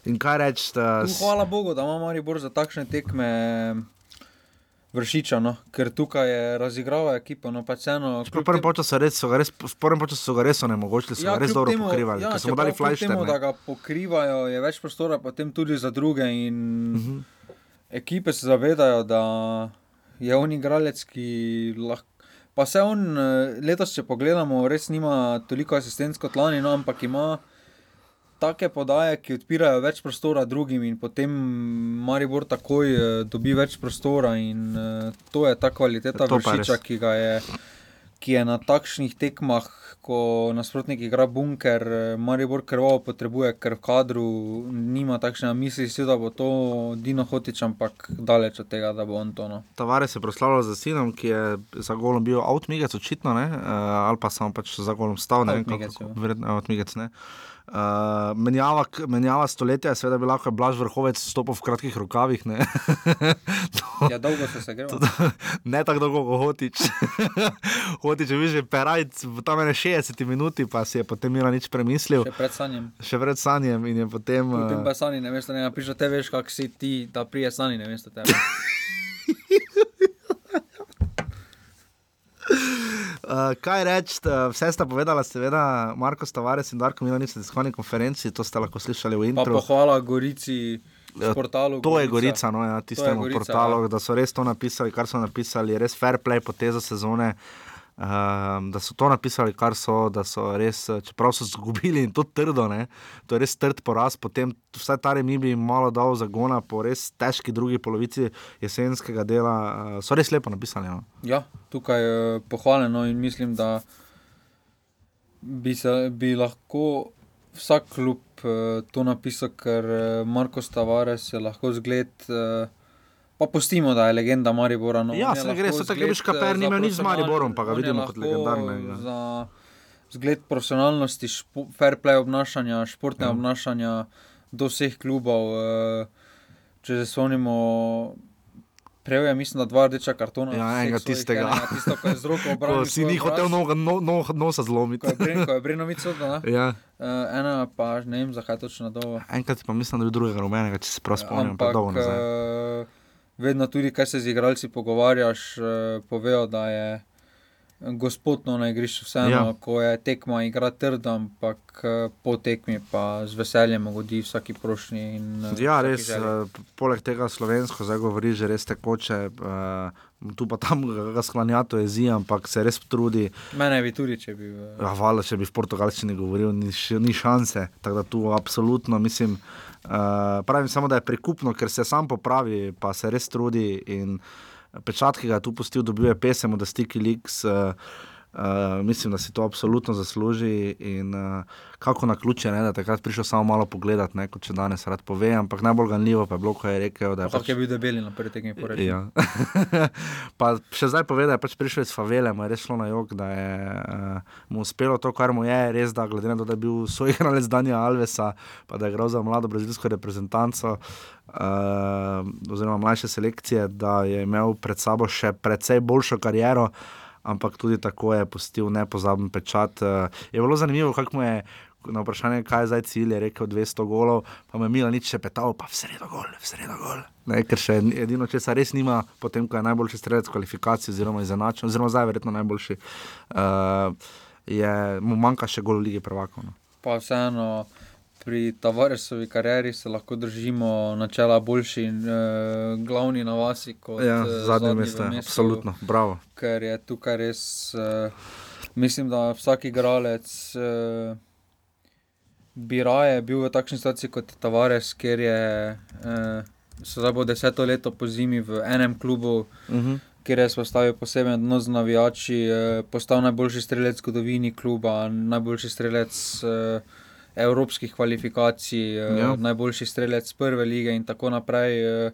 in kaj reči? Tu, hvala Bogu, da ima Maribor za takšne tekme vršiča, no? ker tukaj je razigrala ekipa. No, pač eno, V prvem času res so res, prvem času so ga res onemogočili, so ja, ga res dobro temu- pokrivali, Ja, so dali flashter. temu, Da ga pokrivajo, je več prostora potem tudi za druge. In uh Mhm. -huh. Ekipe se zavedajo, da je on igralec, ki lahko. Pa se on eh, letos, če pogledamo, res nima toliko asistenc kot lani, no, ampak ima take podaje, ki odpirajo več prostora drugim, in potem Maribor takoj eh, dobi več prostora. In eh, to je ta kvaliteta vršiča, ki ga je. Ki je na takšnih tekmah, ko nasprotnik igra bunker, eh, Maribor krvavo potrebuje, ker v kadru nima takšne misli, si, da bo to Dino Hotič, ampak daleč od tega, da bo on to. No. Tavares je proslavljal za sinom, ki je za golom bil avtmigec, očitno, ne? Uh, ali pa samo pač za golom stal, ne vem, kako ja. verjetno avtmigec. Ne? Uh, menjava, k- menjava stoletja je seveda bila, ko je Blaž vrhovec stopil v kratkih rokavih. Ne, Ja, dolgo so se gremo. ne tako dolgo kot Hotič. Hotič je bil že perajc v tam ene 60 minuti, pa si je potem Mila nič premislil. Še pred sanjem. Še pred sanjem in je potem. Potem Uh, pa sani, ne veš, ne napiš, da te veš, kak si ti, da prije sani, ne veš, da te. Uh, kaj reči, vse sta povedala, seveda, Marko Stavares in Darko Milanič na tiskovni konferenci, to ste lahko slišali v Pa intro. pohvala Gorici, Ja, portalu. To je Gorica, no, ja, tistemu Gorica, portalu, ja. da so res to napisali, kar so napisali, res fair play poteza sezone. Um, da so to napisali, kar so, da so res, eh, čeprav so izgubili in to trdo, ne, to je res trd poraz, potem vsaj ta remi bi jim malo dal zagona po res težki drugi polovici jesenskega dela. Uh, so res lepo napisali. No. Ja, tukaj je pohvaljeno in mislim, da bi, se, bi lahko vsak klub uh, to napisal, ker uh, Marko Stavares je lahko zgled. Uh, Pa pustimo, da je legenda Maribora. No, ja, se ne gre, se tako reče, kaper ni imel nič z Mariborom, pa ga vidimo kot legendarnega. Za zgled profesionalnosti, špo, fair play obnašanja, športne ja. obnašanja do vseh klubov. Če se spomnimo, Prejel je, mislim, da dva rdeča kartona. Ja, enega tistega. Enega, tisto, ko je z roko obranil. si ni hotel no, no, no, nosa zlomiti. Ko je Brinovic odal. Ja. Uh, ena pa, ne vem, zakaj točno dolgo. Enkrat pa mislim, da je drugega rumenega, če se prav spomnim. Ampak, uh, vedno tudi, kaj se z igralci pogovarjaš, uh, povejo, da je gospodno na igrišču, vseeno, ja. ko je tekma, igra trdo, ampak eh, po tekmi pa z veseljem ugodi vsaki prošnji. Eh, ja, res, uh, poleg tega slovensko, zdaj govori že res tekoče. Tu pa tam ga sklanjato jezi, ampak se res trudi. Mene bi tudi, če bi. Ja, hvala, če bi v portugalščini govoril, ni, ni šanse. Tako da tu absolutno mislim. Uh, pravim samo, da je prikupno, ker se sam popravi, pa se res trudi. Pečat, ki ga je tu pustil, dobil je pesem od Sticky Leaks. Uh, Uh, mislim, da si to absolutno zasluži. In, uh, kako na ključe, ne, da je takrat prišel samo malo pogledat, ne, kot če danes rad pove. Ampak najbolj ganljivo pa je bilo, ko je rekel, da je. Pač, je bil debeli na prvi tekmi poreči. Ja. pa še zdaj pove, da je pač prišel iz favele, mu je res šlo na jog, da je uh, mu uspelo to, kar mu je. Res, da glede na to, da je bil svoj igralec Danja Alvesa, pa da je igral za mlado brazilsko reprezentanco. Uh, oziroma, mlajše selekcije, da je imel pred sabo še precej boljšo kariero, ampak tudi tako je postil nepozaben pečat. Uh, je bilo zanimivo, kako mu je na vprašanje, kaj je zdaj cilj, je rekel 200 golov, pa me Mila nič še petal, pa vse je dogol, vse je dogol. Ne, ker še edino, če se res nima, potem ko je najboljši strelec kvalifikacij, oziroma izenačen, oziroma zdaj je verjetno najboljši, uh, je, mu manjka še gol v Ligi prvakov. No. Pa vseeno. Pri Tavaresovi karieri se lahko držimo načela boljši in uh, glavni na vasi kot ja, zadnje mesto. Absolutno, bravo. Ker je tukaj res, uh, mislim, da vsak igralec uh, bi raje bil v takšni situaciji kot Tavares, ker je uh, zdaj bo deseto leto po zimi v enem klubu. Uh Mhm. -huh. Ker je postavil poseben odnos z navijači, postal najboljši strelec v zgodovini kluba, najboljši strelec eh, evropskih kvalifikacij, eh, Ja. najboljši strelec prve lige in tako naprej. eh,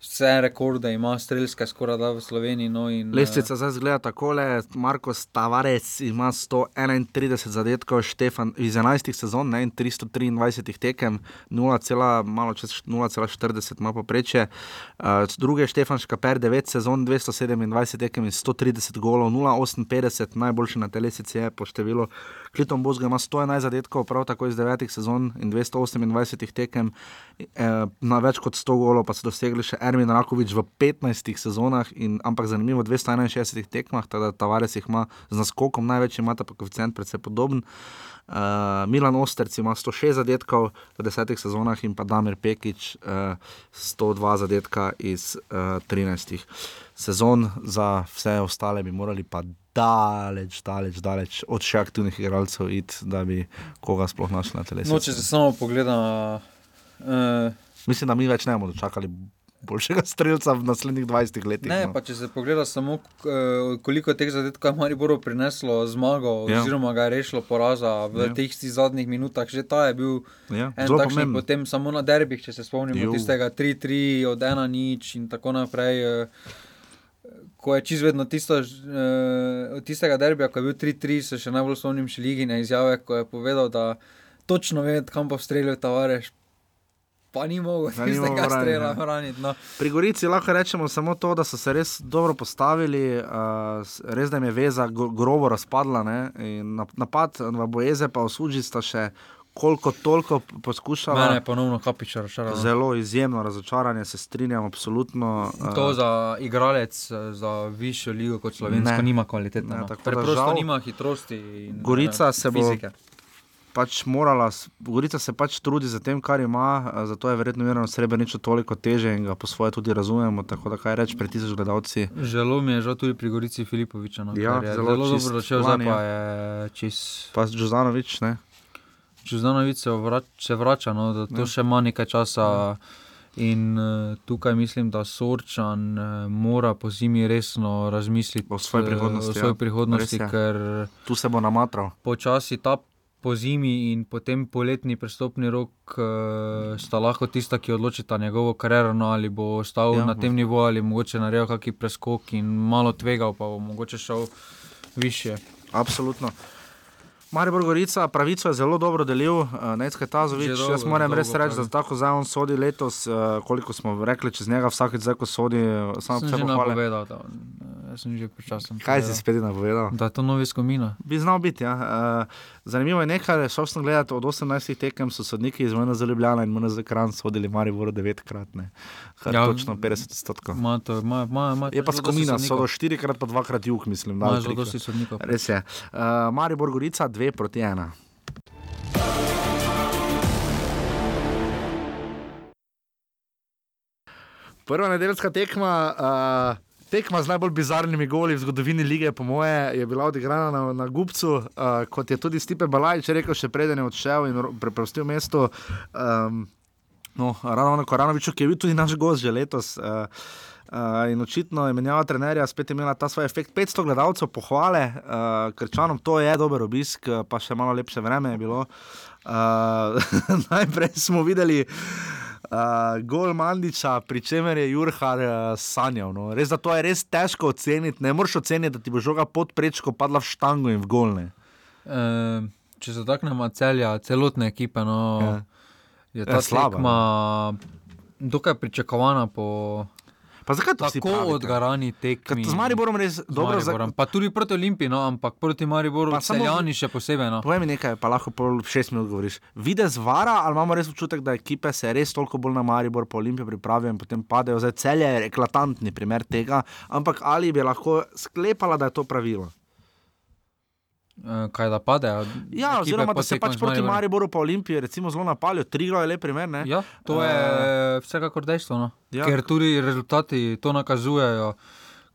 Vse rekorde ima strelske, skoraj da v Sloveniji. No, in, eh, Lestvica zdaj zgleda takole: Marko Tavares ima 131 zadetkov, Štefan iz 11 sezon ne, in 323 tekem, 0, malo čez 0,40 ima poprečje. Uh, druge Štefan Škaper, 9 sezon, 227 tekem in 130 golov, 0,58, najboljši na telesici je po številu. Kliton Bozga ima 111 zadetkov, prav tako iz 9 sezon in 228 tekem, eh, na več kot 100 golov pa so dosegli še Ermin Rakovič v 15 sezonah, in, ampak zanimivo, 261 tekmah, tako da Tavares jih ima z naskokom največ, ima ta pa koeficient predvsej podoben. Uh, Milan Osterc ima 106 zadetkov v 10 sezonah in pa Damir Pekič uh, 102 zadetka iz uh, 13 sezon, za vse ostale bi morali pa daleč, daleč, daleč od še aktivnih igralcev iti, da bi koga sploh našli na telesu. No, če se samo pogleda. Uh, Mislim, da mi več ne bomo dočakali boljšega streljca v naslednjih 20 letih. Ne, no. pa če se pogleda samo, eh, koliko teh zadetkov je Mariboro prineslo zmago, Ja. oziroma ga je rešilo poraza v Ja. teh zadnjih minutah, že ta je bil Ja, en zelo takšen, pomemben. potem samo na derbih, če se spomnimo Ju. tistega 3-3 od 1 nič in tako naprej. Ko je čez vedno tisto, eh, od tistega derbija, ko je bil 3-3, se še najbolj spomnim še Ligine izjave, ko je povedal, da točno ve, kam bo streljal Tavares, pa ni mogel Da tistega braniti, strela ja. braniti. No. Pri Gorici lahko rečemo samo to, da so se res dobro postavili, uh, res da jim je veza gro- grobo razpadla. Napad v Bojeze pa v Suđi sta še koliko toliko poskušala. Mene je ponovno kapičar razočaral. Zelo izjemno razočaranje, se strinjam, absolutno. uh, To za igralec, eh, za višjo ligo kot slovensko, Ne. nima kvalitete. Ne, No. tako Preprosto žal nima hitrosti. In, Gorica eh, se bo- fizike. pač morala, Gorica se pač trudi za tem, kar ima, eh, zato je verjetno Mirno Srebrenico toliko teže in ga po svoje tudi razumemo. Tako da kaj reči pred tisoč gledalci. Želo mi je žal tudi pri Gorici Filipoviča. No, Ja, zelo zelo, čist dobro začel, zdaj pa ja. je čist. Pa Džozanovič, ne? Čuzdanovič se, vrač, se vrača, no, da to Ja. še ima nekaj časa. In uh, tukaj mislim, da Sorčan uh, mora po zimi resno razmisliti O svoji eh, prihodnosti, O svoji ja. prihodnosti ker Tu se bo namatral. počasi ta po zimi in potem poletni prestopni rok uh, sta lahko tista, ki odločita njegovo kariero, no, ali bo ostal Ja. ja. na tem nivoju, ali mogoče naredil kakšen preskok in malo tvegal, pa bo mogoče šel više. Absolutno. Maribor Gorica pravico je zelo dobro delil, uh, Necka Tazovič. Dolgo, Jaz moram res reči, da tako zdaj on sodi letos, uh, koliko smo rekli čez njega, vsakeč zdaj, ko sodi, samo že pohvale. napovedal, da jaz sem že počasen. Kaj si spet napovedal? Da je to novi skomina. Bi znal biti. Ja. Uh, zanimivo je nekaj, šel sem gledati od 18 tekem, so sodniki iz MNZ Ljubljana in MNZ Kran sodili Maribor devetkrat, ne. Ja, točno 50 odstotkov. Ma to, ma, ma, ma, Je pa skomina, so do štirikrat, pa dvakrat jug, mislim. da, zelo dosti sodnikov. Res je. Uh, Maribor Gorica, dve proti ena. Prva nedeljska tekma, uh, tekma z najbolj bizarnimi goli v zgodovini lige, po moje, je bila odigrana na, na Gubcu, uh, kot je tudi Stipe Balajč rekel, še preden je odšel in ro- prepustil mesto. Um, no, Ravno Koranoviču, ki je bil tudi naš gost že letos. Uh, Uh, in očitno je menjava trenerja spet imela ta svoj efekt. 500 gledalcev, pohvale, uh, krčanom, to je dober obisk, pa še malo lepše vreme je bilo. Uh, najprej smo videli uh, gol Mandiča, pri čemer je Jurhar uh, sanjal. No. Res, da to je res težko oceniti. Ne moreš oceniti, da ti bo žoga pod prečko padla v štango in v golne. E, če se dotaknemo celja, celotne ekipe, no, Ja. Je Ja, ta slaba, tekma dokaj pričakovana po Pa zakaj to tako odgarani tekmi. Z Mariborom res dobro za- Mariborom. Pa tudi proti Olimpiji, no, ampak proti Mariboru, Pa samo- Celjani še posebej. No. Povej mi nekaj, pa lahko pol šest minut govoriš. Videz vara, ali imamo res občutek, da ekipe se res toliko bolj na Maribor, po Olimpiji pripravijo in potem padejo. Zdaj celje je eklatantni primer tega, ampak ali bi lahko sklepala, da je to pravilo? E, kaj da padejo? Ja, oziroma da se pač proti. Mariboru, pa Olimpiji, recimo zelo napalijo. Trigo je lep primer, ne? Ja, to je Eh, vsekakor dejstvo. No. ja. Ker tudi rezultati to nakazujejo.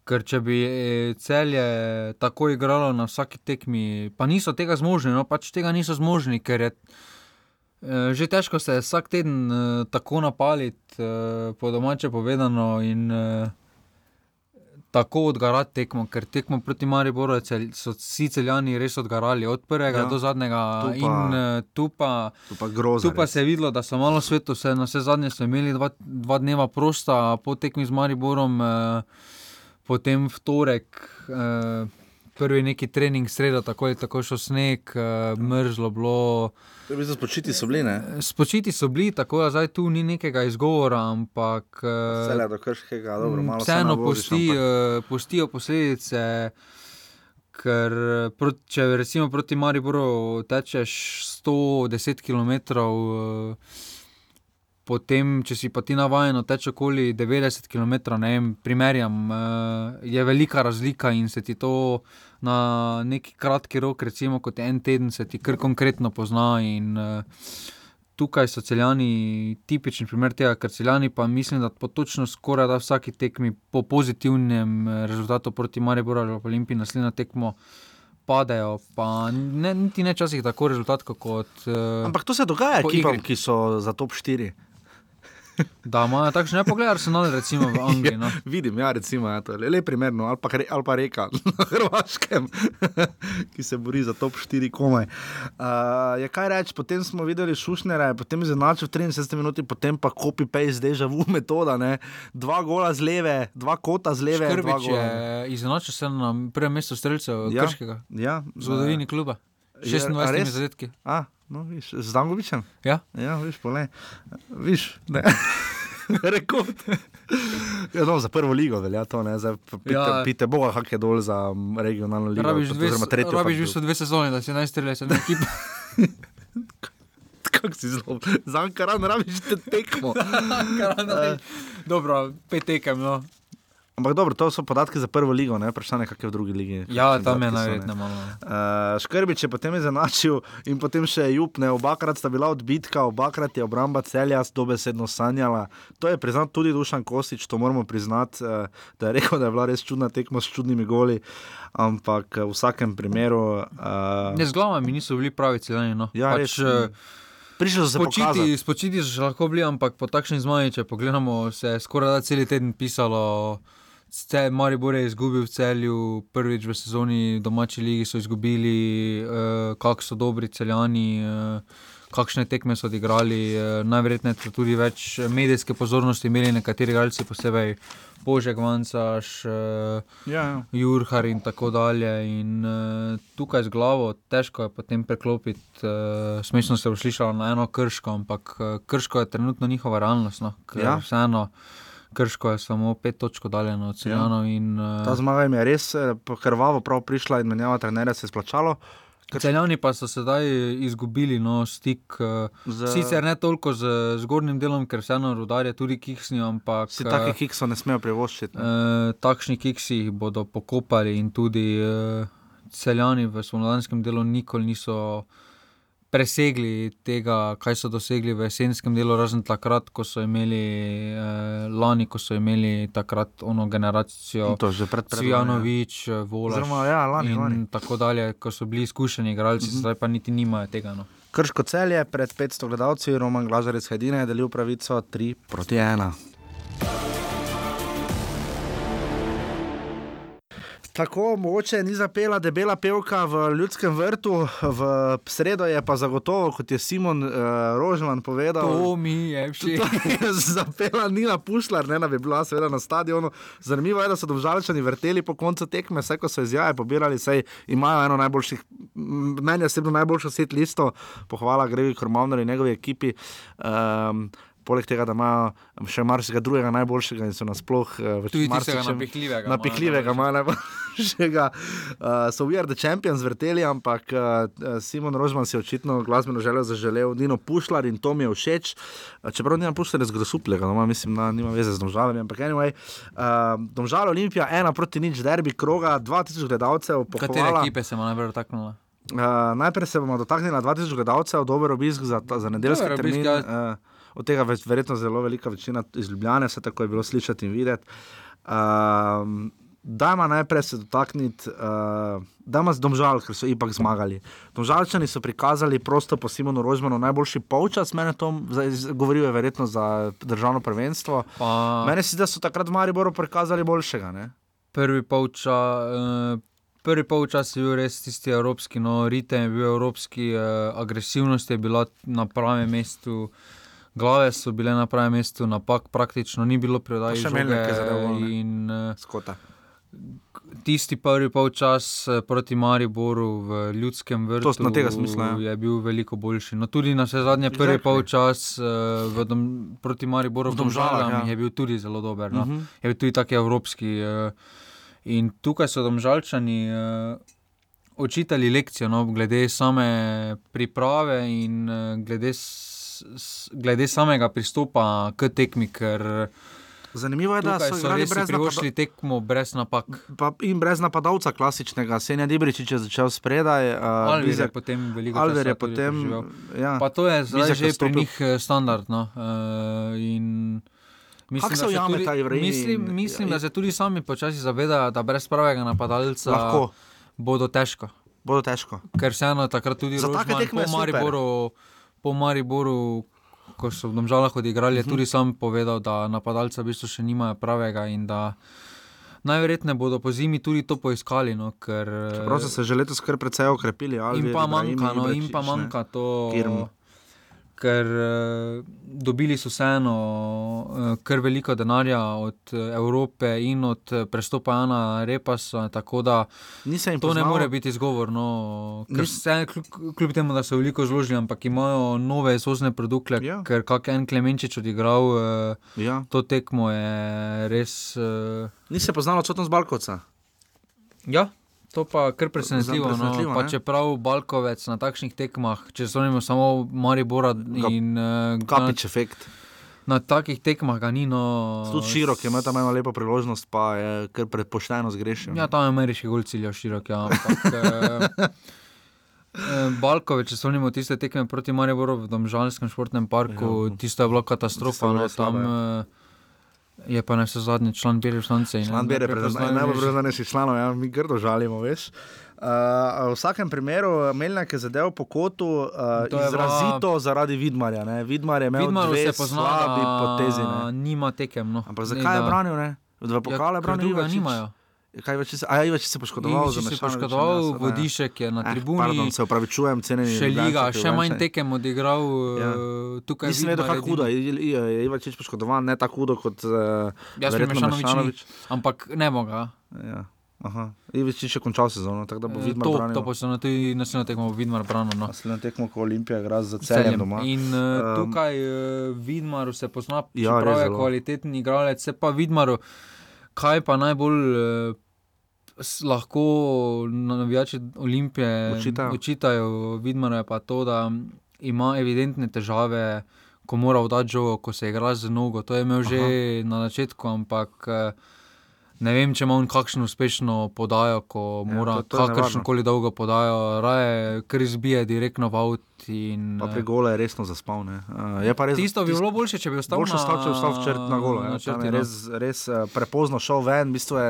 Ker če bi eh, celje tako igralo na vsaki tekmi, pa niso tega zmožni, no pač tega niso zmožni, ker je eh, že težko se vsak teden eh, tako napaliti, eh, po domače povedano, in eh, tako odgarati tekmo, ker tekmo proti Mariboru cel, so vsi celjani res odgarali, od prvega Ja. do zadnjega. Tu pa- In eh, tu pa. To pa groza. Tu pa res. se je videlo, da so malo svetu, se na vse zadnje so imeli dva, dva dneva prosta, po tekmi z Mariborom, eh, potem v torek, eh, prvi neki trening, sredo, tako je tako šel sneg, eh, mrzlo bilo. To je bilo spočiti so bili, ne? Spočiti so bili, tako da zdaj tu ni nekega izgovora, ampak. eh, Vse do krškega, dobro, malo se Vseeno pusti, ampak- eh, pustijo posledice. Ker proti, če recimo proti Mariboru tečeš 110 km, eh, potem, če si pa ti navaden, teče okoli 90 km, ne vem, primerjam, eh, je velika razlika in se ti to na neki kratki rok, recimo kot en teden, se ti kar konkretno pozna. In, eh, Tukaj so celjani tipičen primer tega, ker celjani pa mislim, da po točno skoraj da vsaki tekmi po pozitivnem eh, rezultatu proti Mariboru ali Olimpiji naslednjo tekmo padejo, pa ne, niti ne časih tako rezultat kot. Uh, Ampak to se dogaja ekipam, ki so za top 4. Da, imajo takšne, ne poglej, Arsenal, recimo v Angliji. No. Vidim, ja, recimo, ja, to je le primerno, ali pa, ali pa reka na Hrvaškem, ki se bori za top 4 komaj. Uh, je kaj reči, potem smo videli Šušnera, je potem izenačil v 73 minuti, potem pa copy-paste, deja vu metoda, ne? dva gola z leve, dva kota z leve. Škrbič gola. je izenačil se na prvem mestu streljcev Ja, ja, Krškega. ja, v zgodovini kluba. Je- a 26 res? zadetki. A, no, viš, z Dangovičem? Ja. Ja, viš, pole. Viš, ne. Rekord. Ja, no, za prvo ligo velja to, ne, zdaj pite, ja. Pite Boga, kak je dol za regionalno ligo. Rabiš dve, tretjo. rabiš v bistvu dve sezone, da si najstrelješ na ekipo. Kako si zelo, za Ankaran rabiš te tekmo. Dobro, pet tekem. No. Ampak dobro, to so podatki za prvo ligo, ne vprašanje, kakšne v drugi ligi. Ja, tam je najverjetneje malo. Uh, Škrbič je potem izenačil in potem še Jupne, obakrat sta bila odbitka, obakrat je obramba celja dobesedno sanjala. To je priznal tudi Dušan Kosič, to moramo priznati, uh, da je rekel, da je bila res čudna tekma s čudnimi goli, ampak eh, v vsakem primeru. Uh, Ne, z glavami niso bili pravi celjani. No. Ja, res, mm, prišli so se spočiti, so še lahko bili, ampak po takšni zmaji, če pogledamo, se je skoraj da cel teden pisalo. Ce- Maribor je izgubil v celju, prvič v sezoni domači ligi so izgubili, uh, kako so dobri celjani, uh, kakšne tekme so odigrali. Uh, Najverjetneje so tudi več medijske pozornosti imeli nekateri igralci, posebej Božek Vancaš, uh, Ja, ja. Jurhar in tako dalje. In, uh, tukaj z glavo težko je potem preklopiti. Uh, Smešno se bo slišalo na eno krško, ampak uh, krško je trenutno njihova realnost. No, Ja. Vseeno, krško je samo pet točk oddaljeno od Celjanov. in, uh, Ta zmaga jim je res eh, krvavo prav prišla in menjava trenerja se je splačalo. Celjani pa so sedaj izgubili no, stik, uh, Z- sicer ne toliko z zgornjim delom, ker vseeno rudarje tudi kiksnijo, ampak Si take kiksov ne smejo privoščiti. ne. Eh, takšni kiksi jih bodo pokopali in tudi uh, celjani v slovenskem delu nikoli niso presegli tega, kaj so dosegli v jesenskem delu, razen takrat, ko so imeli uh, lani, ko so imeli takrat ono generacijo. To že pred- pred lani, ja. Cvijanovič, Volaš Oziroma, ja, lani, in lani. tako dalje, ko so bili izkušeni igralci, mm -hmm. zdaj pa niti nimajo tega. No. Krško celje pred 500 gledalci, Roman Glažarec Hedina je delil pravico 3 proti 1. Tako mogoče ni zapela debela pevka v ljudskem vrtu, v sredo je pa zagotovo, kot je Simon uh, Rožman povedal. To mi je všeč. Zapela Nina Pušlar, ne da bi bila seveda na stadionu. Zanimivo je, da so domžalčani vrteli po koncu tekme, vse ko so izjave pobirali, saj imajo eno najboljših, meni osebno najboljšo set listo, pohvala Grevi Kormovner in njegovi ekipi. Um, Poleg tega, da imajo še marsikaj drugega najboljšega in so nasploh uh, tistega napihljivega imajo Napihljivega imajo najboljšega. Uh, so We Are the Champions vrteli, ampak uh, Simon Rožman si je očitno glasbeno željo zaželel, Nino Pušlar in to mi je všeč. Uh, čeprav Nino Pušlar je zgrosuplega, no, mislim, da nima veze z domžalami, ampak anyway. Uh, Domžale Olimpija, ena proti nič, derbi kroga, 2000 gledalcev. Katere pohvala. ekipe se mu najbolj dotaknila? Uh, najprej se bomo dotaknili 2000 gledalcev, dober obisk za, ta- za nedeljski Dober obisk, termin. ja. Uh, od tega več, verjetno zelo velika večina iz Ljubljana, vse tako je bilo slišati in videti. Uh, Dajmo najprej se dotakniti, uh, dajmo z domžal, ker so ipak zmagali. Domžalčani so prikazali prosto po Simonu Rožmanu najboljši polčas, meni to govoril je verjetno za državno prvenstvo. Pa- Meni se zdi, da so takrat v Mariboru prikazali boljšega. Ne? prvi polča. Uh, Prvi polčas je bil res tisti evropski, no, ritem je bil evropski, eh, agresivnost je bila na pravem mestu, glave so bile na pravem mestu, napak praktično ni bilo Pa predaji. še Melnik je zadeval, ne? in uh, Skota. tisti prvi polčas eh, proti Mariboru v ljudskem vrtu To smisla, ja. je bil veliko boljši. No, tudi na vse zadnje prvi Exactly. polčas uh, dom, proti Mariboru V Domžalah, ja. je bil tudi zelo dober. No. Mhm. Je bil tudi taki evropski. Uh, in tukaj so domžalčani uh, očitali lekcijo, no, glede same priprave in uh, glede, glede samega pristopa k tekmi, ker Zanimivo je, da so so res brez napada- tekmo brez napak. Pa in brez napadalca klasičnega, Senja Dibričič je začel spredaj. Uh, Alver je potem veliko Alver je potem. Ja. Pa to je zdaj Bizjak že pri njih eh, standard. No? Uh, in mislim, se da se tudi- Mislim, in- mislim, ja, da se tudi sami počasi zavedajo, da brez pravega napadalca Lahko. bodo težko. Bodo težko. Ker vseeno takrat tudi Za take tekme po je super. Po Mariboru, ko so v Domžalah odigrali, je Mhm. tudi sam povedal, da napadalca v bistvu še nimajo pravega in da najverjetneje bodo po zimi tudi to poiskali. No, ker, Čeprav so se že letos kar precej okrepili. In Alver, pa manjka, no, in pa manjka to, Kirm. Ker uh, dobili so vseeno uh, kar veliko denarja od uh, Evrope in od prestopa Jana Repasa, tako da to ne poznal- more biti izgovor. No, vse, kljub, kljub temu, da so veliko zložili, ampak imajo nove izvozne produkte, Ja. ker kak en Klemenčič odigral uh, Ja. to tekmo je res. Uh, Ni se poznalo odsotnost Balkovca. Ja, to pa kar presenetljivo. presenetljivo, No. Pa čeprav Balkovec na takšnih tekmah, če so samo Maribora in uh, Kapič efekt. Na takih tekmah ga ni no. Tudi širok je imel tam eno lepo priložnost, pa je kar predpošteno zgrešil. Ja, tam je ameriški gol ciljav širok, ja, ampak. eh, eh, Balkovič, če spomnimo tiste tekme proti Mariboru v Domžalskem športnem parku, Ja. tisto je bila katastrofa. Je No, res slabo, tam eh, je pa ne vse zadnji član bele in Član ne bere, prepoznajo najbolj preznanejši članov, ja, mi grdo žalimo, veš. Uh, v vsakem primeru Melnak je zadev po kotu uh, To je izrazito bila... zaradi Vidmarja. Ne? Vidmar je imel Vidmaru dve slabi potezi. Ne? Nima tekem. No. Ampak Ne, zakaj je da- branil? Ne? Dva pokale Ja, ker branil, drugega Ivačič? nimajo. Kaj več se, a Ivačič se je poškodoval? Za se je poškodoval, ja, ja. Vodišek je na Eh, tribuni. Pardon, se upravičujem, cenjeni. Še liga, še manj Ljubljančani. tekem odigral. Ja. eh, Tukaj Nisem vedel, kako hudo je. Je Ivačič poškodovan, ne tako hudo kot uh, Jaz Mešanovič, ampak ne moga. Ja. Aha, Ivičič je končal sezono, tako da bo Vidmar To, branil. to pa se na tej naslednjo tekmo bo Vidmar branil. No. Naslednjo tekmo, ko Olimpija igra z S celjem doma. In uh, Um, tukaj uh, Vidmaru se pozna, Ja, čeprav je zelo. kvaliteten igralec, se pa Vidmaru, kaj pa najbolj s- lahko navijači Olimpije Očitajo. očitajo Vidmaru, je pa to, da ima evidentne težave, ko mora oddati žogo, ko se igra z nogo. To je imel že Aha. na začetku, ampak. Uh, Ne vem, če ima on kakšno uspešno podajo, ko Ja, mora kakršno koli dolgo podajo, raje kar izbije direktno v avt. In, Pa eh, pri gole je resno zaspal. ne. Je pa res, Tisto bi bilo boljše, če bi ostal boljše na- ostal, če bi ostal v črt na golo. Ja. na črti, je no. res, res uh, prepozno šel ven, v bistvu je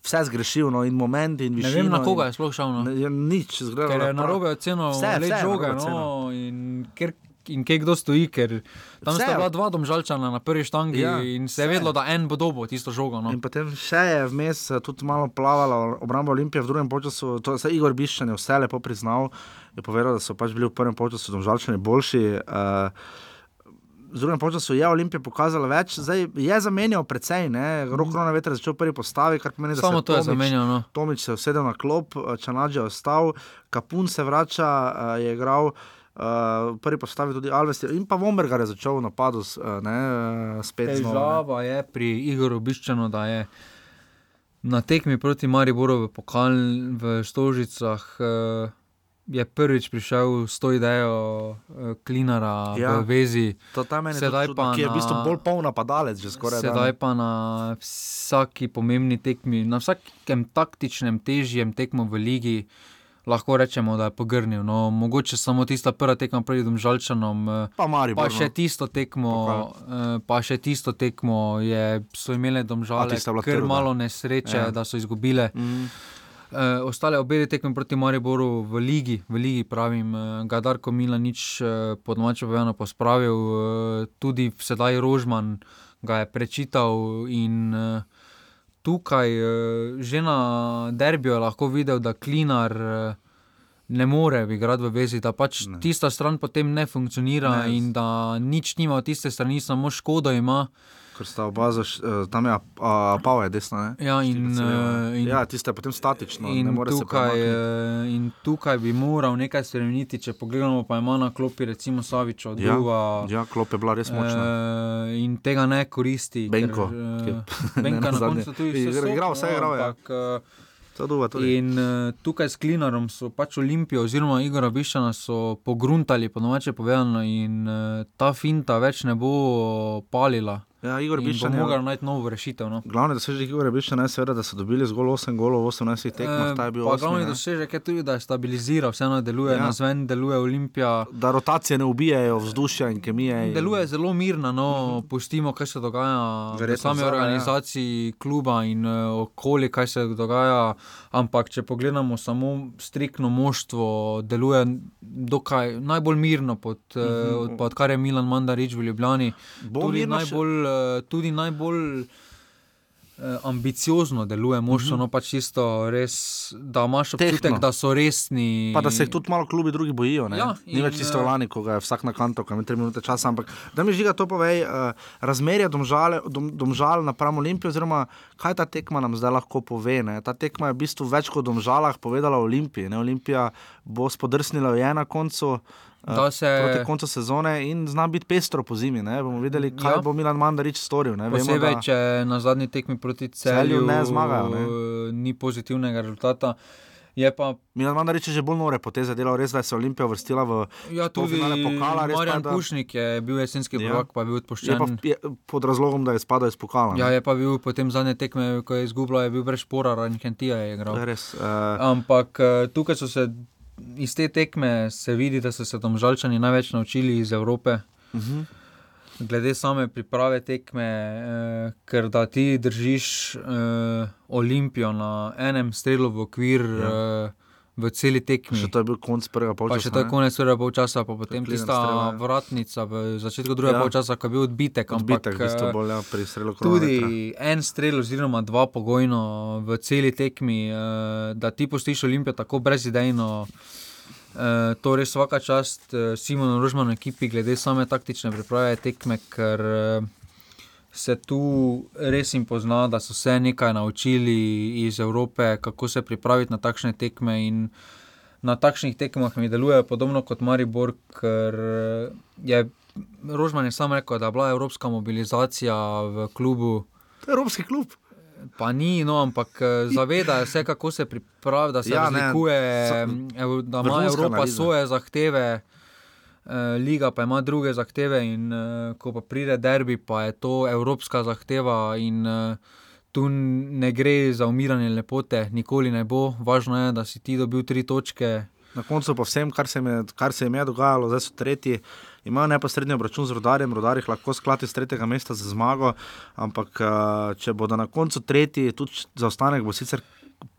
vse zgrešil, no, in moment, in Ne višino. vem, na koga je sploh šel. No. Ne, nič, zgleda. Ker je na robe ocenil Vse, vse žoge. narobe No, in ker in kje kdo stoji, ker tam Vse. sta bila dva domžalčana na prvi štangi Ja, in se je vedelo, da en bo dobo tisto žogo. No. In potem še je vmes eh, tudi malo plavala obramba Olimpije v drugem času. To je Igor Biščan je vse lepo priznal, je povedal, da so pač bili v prvem času domžalčani boljši. Uh, V drugem času je Olimpija pokazala več, zdaj je zamenjal precej, roko na veter začel prvi postavi, kar pomeni, da Samo se to je Tomič- zamenjal, no. Tomič se je usedel na klop, Čanač je ostal, Kapun se vrača, eh, je igral. Uh, prvi postavi tudi Alves in pa Vombergar je začel s, eh, ne, eh, spet. Težava je pri Igoru Biščanu, da je na tekmi proti Mariboru v pokal v Stožicah. Uh, Je prvič prišel s to idejo uh, Klinara ja. V vezi, sedaj čudno, pa ki je v bistvu na- bolj poln napadalec, že skoraj. da, Sedaj ne. pa na vsaki pomembni tekmi, na vsakem taktičnem, težjem tekmu v ligi, lahko rečemo, da je pogrnil. No, mogoče samo tista prva tekma pred Domžalčanom, eh, Pa Maribor, pa še no. tisto tekmo, eh, pa še tisto tekmo je, so imele Domžale trda. malo nesreče, Ja. da so izgubile. Mhm. Uh, ostale obe tekme proti Mariboru v ligi, v ligi pravim, uh, ga Darko Milanič uh, po domače povedano pospravil, uh, tudi sedaj Rožman ga je prečital in uh, tukaj uh, že na derbiju je lahko videl, da Klinar uh, ne more igrati v vezi, da pač ne. tista stran potem ne funkcionira Ne. in da nič nima od tiste strani, samo škodo ima. Ker sta oba, zaš, eh, tam je Pava, je desna. Ne? Ja, in, eh, in- ja, tiste je potem statično, In tukaj, eh, in tukaj bi moral nekaj spremeniti, če pogledamo, pa ima na klopi recimo Savič od Ja, Duva. ja, klop je bila res močna. Eh, in tega ne koristi. Benko, Ker, ki je- Benka na koncu tudi Igra- igral, vse no, igral, ja. ampak, To Duva. In uh, tukaj s Klinarom so pač Olimpijo oziroma Igora Bišana so pogruntali, po domače povedano, in uh, ta finta več ne bo palila. Ja, Igor Biščan je- moral najti novo rešitev. No. Glavni dosežek Igorja Bišča je seveda, da so dobili zgolj 8 golov v 18 tekmah, Eh, je bil pa 8. glavni ne. dosežek je tudi, da je stabiliziral, vseeno deluje, Ja. ja. zven deluje Olimpija. Da rotacije ne ubijajo vzdušja in kemije. In... Deluje zelo mirno, no, pustimo, kaj se dogaja v Verjetno sami zadaj, ja. organizaciji kluba in uh, okoli, kaj se dogaja. Ampak, če pogledamo samo striktno moštvo, deluje dokaj najbolj mirno, pod, uh, Mhm. od, odkar je Milan Mandarič v Ljubljani. Bo mirno še- najbolj, uh, tudi najbolj eh, ambiciozno deluje moštvo, no pač čisto res, da imaš občutek. Tehtno. da so resni. Pa da se jih tudi malo klubi drugi bojijo. ne. Ja, Ni več in, tisto eh, lani, ko je vsak na kanto, ko ima tri minute časa. Ampak da mi žiga to povej, uh, razmerje domžale, dom, domžal napram Olimpiji, oziroma kaj ta tekma nam zdaj lahko pove. Ne? Ta tekma je v bistvu več kot domžalah povedala Olimpiji. Ne? Olimpija bo spodrsnila je na koncu. Eh, Da se- Proti koncu sezone in zna biti pestro po zimi. Ne? Bomo videli, kaj ja. Bo Milan Mandarič storil. Ne? Vemo, Posebej, da- če na zadnji tekmi proti Celju celju, ne zmagajo, ne. eh, Ni pozitivnega rezultata. Je pa. Mi nam reče, že bolj nore poteze delal, res da se je Olimpija vrstila v ja, tudi pokala. Marjan da... Pušnik je bil jesenski ja. prvak, pa je bil odpuščen. Je pa, je, pod razlogom, da je spadal iz pokala. Ja, je pa bil potem zadnje tekme, ko je izgubila, je bil brez špora, Ranjkentija je igral. Je res, uh... Ampak uh, tukaj so se iz te tekme se vidi, da so se tam žalčani največ naučili iz Evrope. Uh mhm. -huh glede same priprave tekme, eh, ker da ti držiš eh, Olimpijo na enem strelu v okvir. Ja. Eh, V celi tekmi. Še to je bil konec prvega polčasa. Pa še to je konec prvega polčasa, pa potem tista vratnica v začetku drugega ja. polčasa, ko je bil odbitek. Odbitek, ampak, v bolj, ja, pri strelu Tudi en strel, oziroma dva pogojno v celi tekmi, eh, da ti postiš Olimpijo tako brezidejno. Uh, torej, vsaka čast uh, Simonu Rožmanu ekipi, glede same taktične priprave tekme, ker uh, se tu res jim pozna, da so se nekaj naučili iz Evrope, kako se pripraviti na takšne tekme. In na takšnih tekmah mi delujejo podobno kot Maribor, ker je Rožman je sam rekel, da je bila evropska mobilizacija v klubu. Evropski klub. Pa ni, no, ampak eh, zavedajo se, kako se pripravi, da se ja, razlikuje, ne, da ima Evropa analiza. svoje zahteve, eh, Liga pa ima druge zahteve. In eh, ko pa pride derbi, pa je to evropska zahteva. In tu ne gre za umiranje lepote, nikoli ne bo. Važno je, da si ti dobil tri točke. Na koncu pa vsem, kar se, je, kar se jim je dogajalo, zdaj so tretji imajo neposredni obračun z rodarjem, rodar jih lahko sklati z tretjega mesta za zmago, ampak če bodo na koncu tretji, tudi zaostanek bo sicer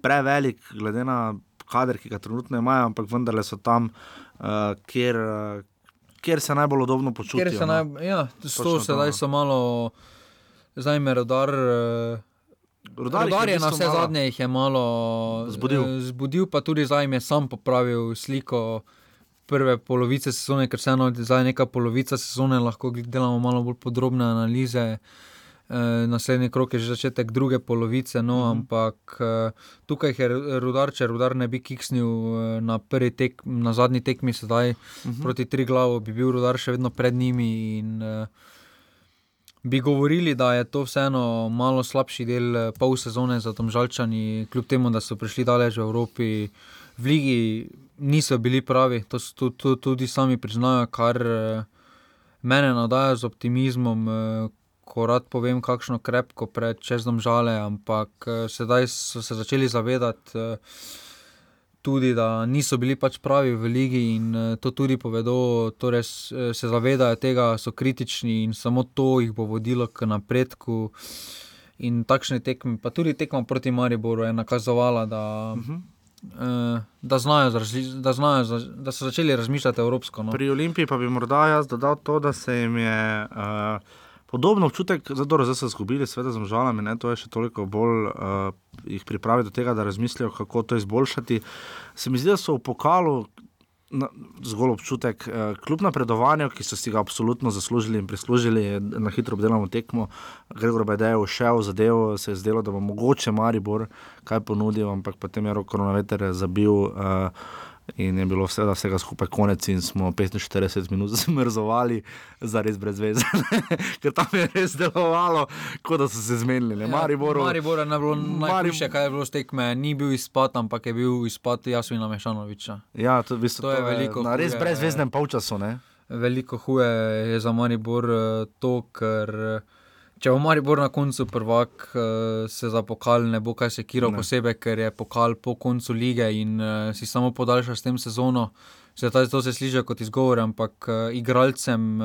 prevelik, glede na kader, ki ga trenutno imajo, ampak vendarle so tam, uh, kjer, uh, kjer se najbolj udobno počutijo. No. Naj, ja, to sedaj no. so malo, zdaj me rodar. Uh, Rodar, rodar je, na vse malo... zadnje jih je malo zbudil. Zbudil pa tudi zdaj je sam popravil sliko prve polovice sezone, ker vseeno zdaj neka polovica sezone, lahko delamo malo bolj podrobne analize. E, naslednji krok je že začetek druge polovice, no, uh mhm. -huh. ampak e, tukaj je rudar, če rudar ne bi kiksnil e, na, tek, na zadnji tekmi, sedaj uh mhm. -huh. proti tri glavo, bi bil rudar še vedno pred njimi. In, bi govorili, da je to vseeno malo slabši del pol sezone za Tomžalčani, kljub temu, da so prišli daleč v Evropi, v Ligi niso bili pravi, to, to, to tudi sami priznajo, kar mene nadaja z optimizmom, ko rad povem, kakšno krepko pred čeznom žale, ampak uh, sedaj so se začeli zavedati. Uh, Tudi, da niso bili pač pravi v ligi, in uh, to tudi povedo, torej se zavedajo tega, so kritični in samo to jih bo vodilo k napredku. In takšne tekme, pa tudi tekmo proti Mariboru, je nakazovala, da uh mhm. -huh. Eh, da, znajo, da, znajo, da so začeli razmišljati evropsko. No. Pri Olimpiji pa bi morda jaz dodal to, da se jim je uh, podobno občutek, da so se izgubili, seveda z žalami, ne, to je še toliko bolj uh, jih pripraviti do tega, da razmislijo, kako to izboljšati. Se mi zdi, da so v pokalu, na, zgolj občutek, uh, kljub napredovanju, ki so si ga absolutno zaslužili in prislužili, na hitro obdelamo tekmo. Gregor Bajde je všel za del, se je zdelo, da bo mogoče Maribor kaj ponudil, ampak potem je roko na veter zabil. Uh, In je bilo vse, vsega skupaj konec, in smo 45 minut zmrzovali, za res brez veze. Ker tam je res delovalo, kot da so se zmenili. Ja, Maribor je bilo najboljše, kaj je bilo stekme. Ni bil izpad, ampak je bil izpad Jasmina Mešanoviča. Ja, to, bistu, to, to je veliko. Na res brezveznem polčasu. Veliko huje je za Maribor eh, to, ker. Če bo Maribor na koncu prvak, eh, se za pokal ne bo kaj sekiral posebej, ker je pokal po koncu lige in uh, si samo podaljša s tem sezono. Zdaj, to se sliši kot izgovor, ampak uh, igralcem.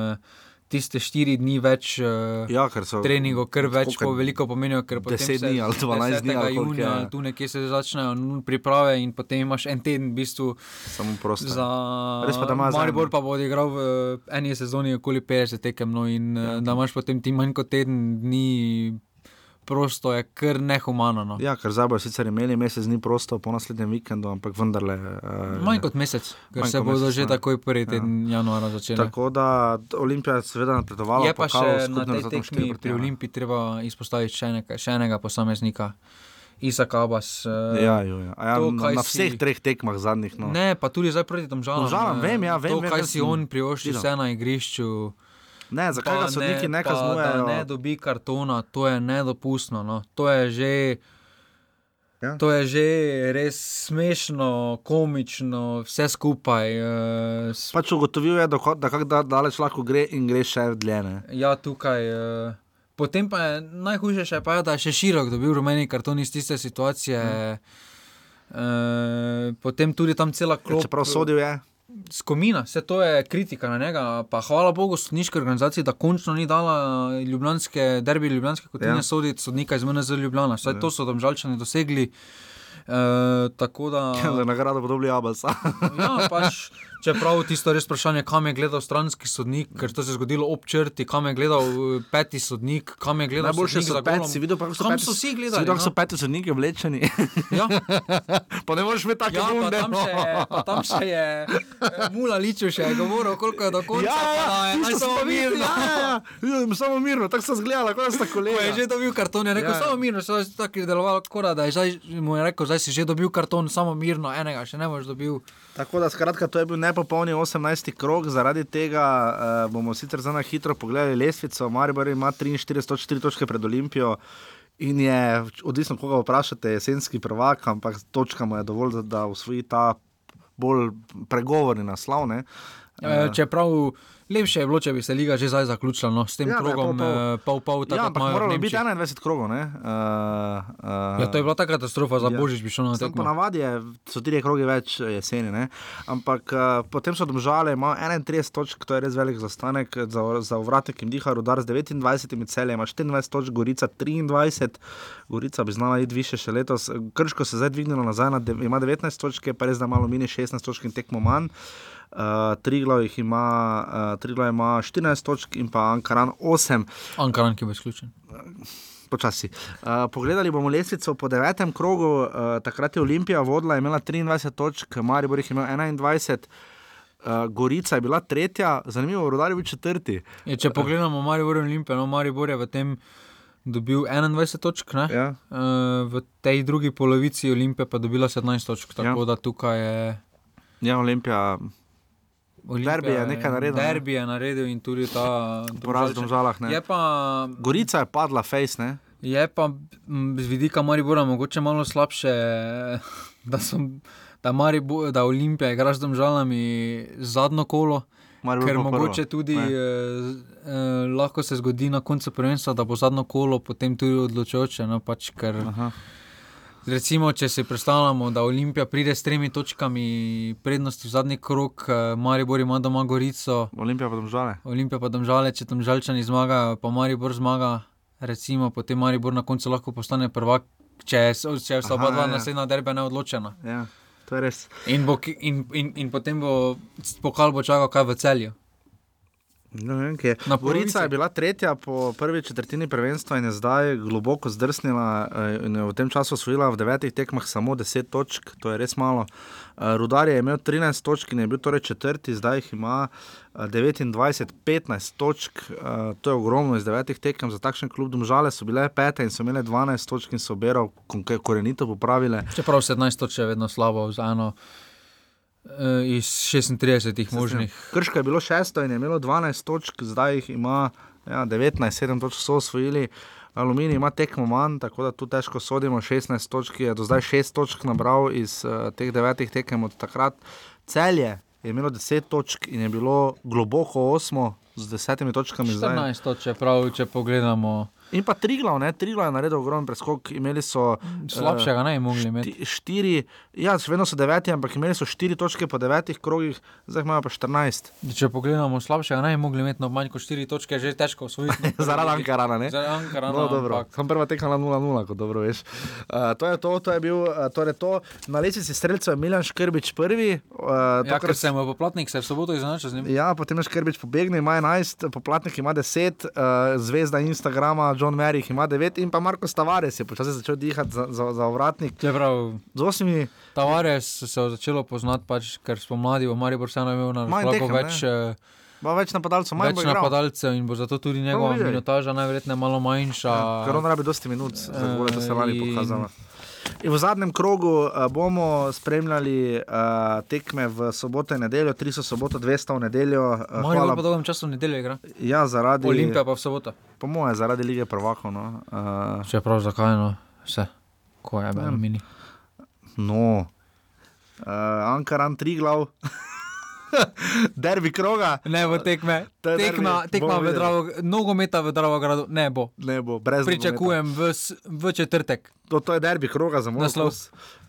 Tiste štiri dni več uh, ja, treningov, kar več po veliko pomenijo. Deset dni ali dvanajst dni, ali junija, ali tu nekje se začnejo priprave in potem imaš en teden v bistvu samo prosto. Za Maribor pa bo odigral v eni sezoni okoli 50 tekem, no in ja. da imaš potem ti manj kot teden dni prosto je kar nehumano. No. Ja, ker zdaj bodo sicer imeli mesec dni prosto po naslednjem vikendu, ampak vendarle. Uh, manj kot mesec, ker se bodo že takoj prvi teden ja. januara začeli. Tako da Olimpija je seveda napredovala. Je pa še na tej tekmi pri Olimpiji treba izpostaviti še, nekaj, še enega posameznika. Isak Abbas. Uh, ja, jo, ja. Ja, to, na, na vseh si... treh tekmah zadnjih. No. Ne, pa tudi zdaj proti tam žalam. Žalam, vem, ja, vem. To, vem, kaj si on privoščil vse na igrišču. Ne, zakaj ga sodniki ne kaznujejo? Ne dobi kartona, to je nedopustno. No. To je že Ja. To je že res smešno, komično, vse skupaj. Uh, pač ugotovil je, da, da kako da, daleč lahko gre in gre še dlje. Ne? Ja, tukaj. Uh, potem pa je najhujše, še pa je, da je še širok dobil rumeni karton iz tiste situacije. Mm. Uh, potem tudi tam cela klop. Čeprav sodil je. Skomina, vse to je kritika na njega. Pa hvala Bogu, sodniški organizaciji, da končno ni dala ljubljanske, derbi ljubljanske kot ja. ne soditi sodnika iz MNZ Ljubljana. Vse ja. to so tam žalčani dosegli. Uh, tako da. Za nagrado podobni Abelsa. ja, pač. Čeprav tisto res vprašanje, kam je gledal stranski sodnik, ker to se je zgodilo ob črti, kam je gledal eh, peti sodnik, kam je gledal Najboljši so peti, si videl, so kam peti, so vsi gledali. No? so peti sodniki oblečeni. ja. pa ne moreš imeti tako ja, bunde. Tam, no. tam še je eh, mula ličil, še je govoril, koliko je do konca. Ja, ja, ja, samo mirno. Ja, ja, ja. samo mirno, tako so zgledali, kot sta kolega. Ko je že dobil karton, je rekel, ja. samo mirno, se je tako delovalo, kora, da je zdaj, mu je rekel, zdaj si že dobil karton, samo mirno, enega še ne boš dobil. Tako da, skratka, to je bil nepopolni 18. 12. krok, zaradi tega uh, bomo sicer na hitro pogledali lestvico. Maribor ima 43 točke pred Olimpijo in je, odvisno koga vprašate, jesenski prvak, ampak točka mu je dovolj, da, da usvoji ta bolj pregovorni naslov. Uh, Čeprav. Lepše je bilo, če bi se liga že zdaj zaključila no, s tem ja, krogom, pol pol. Ja, ampak moralo biti 21 krogov. Uh, uh, ja, to je bila ta katastrofa, za ja. božič bi šlo na to. Ponavadi so tri kroge več jeseni, ne? ampak uh, potem so domžale, ima 31 točk, to je res velik zastanek za, za vratek in diha, rudar z 29 celje, ima 24 točk, gorica 23, gorica bi znala iti više še letos. Krško se je zdaj dvignilo nazaj, ima 19 točk, pa res da malo mini 16 točk in tekmo manj. Uh, Triglav ima, uh, Triglav ima 14 točk in pa Ankaran 8. Ankaran, ki bo izključen. Počasi. Uh, pogledali bomo lesnico po devetem krogu, uh, takrat je Olimpija vodila, imela 23 točk, Maribor jih ima 21. Uh, Gorica je bila tretja, zanimivo, rodar je bil četrti. Je, če pogledamo Maribor in Olimpijo, no, Maribor je v tem dobil 21 točk, ja. uh, v tej drugi polovici Olimpije pa dobila 17 točk, tako ja. da tukaj je. Ja, Olimpija. Derbi je nekaj naredil. Derbi je naredil in tudi ta. Poraz v žalah. Pa, Gorica je padla, face. Ne? Je pa z vidika Maribora mogoče malo slabše, da, som, da, Maribor, da Olimpija igra z žalami zadnjo kolo. Maribor ker mogoče prvo. tudi eh, eh, lahko se zgodi na koncu prvenstva, da bo zadnjo kolo potem tudi odločujoče. No, pač, ker, Recimo, če si predstavljamo, da Olimpija pride s tremi točkami prednosti v zadnji krok, eh, Maribor ima doma Gorico. Olimpija pa domžale. Olimpija pa domžale, če tam žalčani zmagajo, pa Maribor zmaga, recimo, potem Maribor na koncu lahko postane prvak, če, če so oba dva ja. naslednja derbe neodločena. Ja, to je res. In, bo, in, in, in potem bo pokal bo čakal kaj v celju. No, vem, Gorica je bila tretja po prvi četrtini prvenstva in je zdaj globoko zdrsnila. Eh, v tem času osvojila v devetih tekmah samo 10 točk, to je res malo. Eh, Rudar je imel 13 točk in je bil torej četrti, zdaj jih ima 29, eh, 15 točk, to je ogromno iz devetih tekem za takšen klub. Domžale so bile pete in so imele 12 točk in so oberal korenito popravile. Čeprav 17 točk je vedno slabo za eno. Uh, iz 36 možnih. Krško je bilo šesto in je imelo 12 točk, zdaj jih ima ja, 19, 7 točk so osvojili. Aluminij ima tekmo manj, tako da tu težko sodimo. 16 točk je do zdaj 6 točk nabral iz uh, teh 9 tekem od takrat. Celje je imelo 10 točk in je bilo globoko 8 z 10 točkami. 14 točk, prav, če pogledamo. In pa tri glavne, tri glavne, naredil ogromen preskok. So, Slabšega uh, ne bi mogli imeti. Štiri, ja, vedno so deveti, ampak imeli so štiri točke po devetih krogih, zdaj imajo pa štirinajst. Če pogledamo, slabšega ne bi mogli imeti, no manj kot štiri točke je že težko osvojiti. Zaradi Ankarana, ne? Zaradi Ankarana. No, dobro. Sem prva tekla na 0-0, kot dobro veš. Uh, to je to, to je bil, uh, torej to. Na lesici streljcev je Miljan Škrbič prvi. Uh, ja, ker sem poplatnik, se v soboto izenačil z njim. Ja, potem je Škrbič pobegnil, ima 11, poplatnik ima 10, uh, zvezda Instagrama, John Merrick ima 9 in pa Marko Tavares je počasi začel dihati za, za, za vratnik. Z osmimi. Tavares se je začelo poznati, pač, ker smo mladi, v Mariju Borsano imel na razpolago več. Bo več napadalcev, manj več napadalcev in bo zato tudi njegova minutaža najverjetneje malo manjša. Ja, ker on rabi dosti minut, da se lani pokazala. In v zadnjem krogu uh, bomo spremljali uh, tekme v soboto in nedeljo, tri so soboto, dve sta v nedeljo. Uh, Morajo pa dolgem času v nedeljo igrati. Ja, zaradi. Olimpija pa v soboto. Po mojem, zaradi lige prvakov. No. Uh, Če prav, zakaj no, vse. Ko je bilo mini. No, uh, Ankaran tri glav. Derbi kroga. Ne bo tekme. To je Tekma, derbi. tekma v. Dravo, nogometa v Dravogradu ne bo. Ne bo, brez Pričakujem v, v četrtek. To, to je derbi kroga za moj Naslov.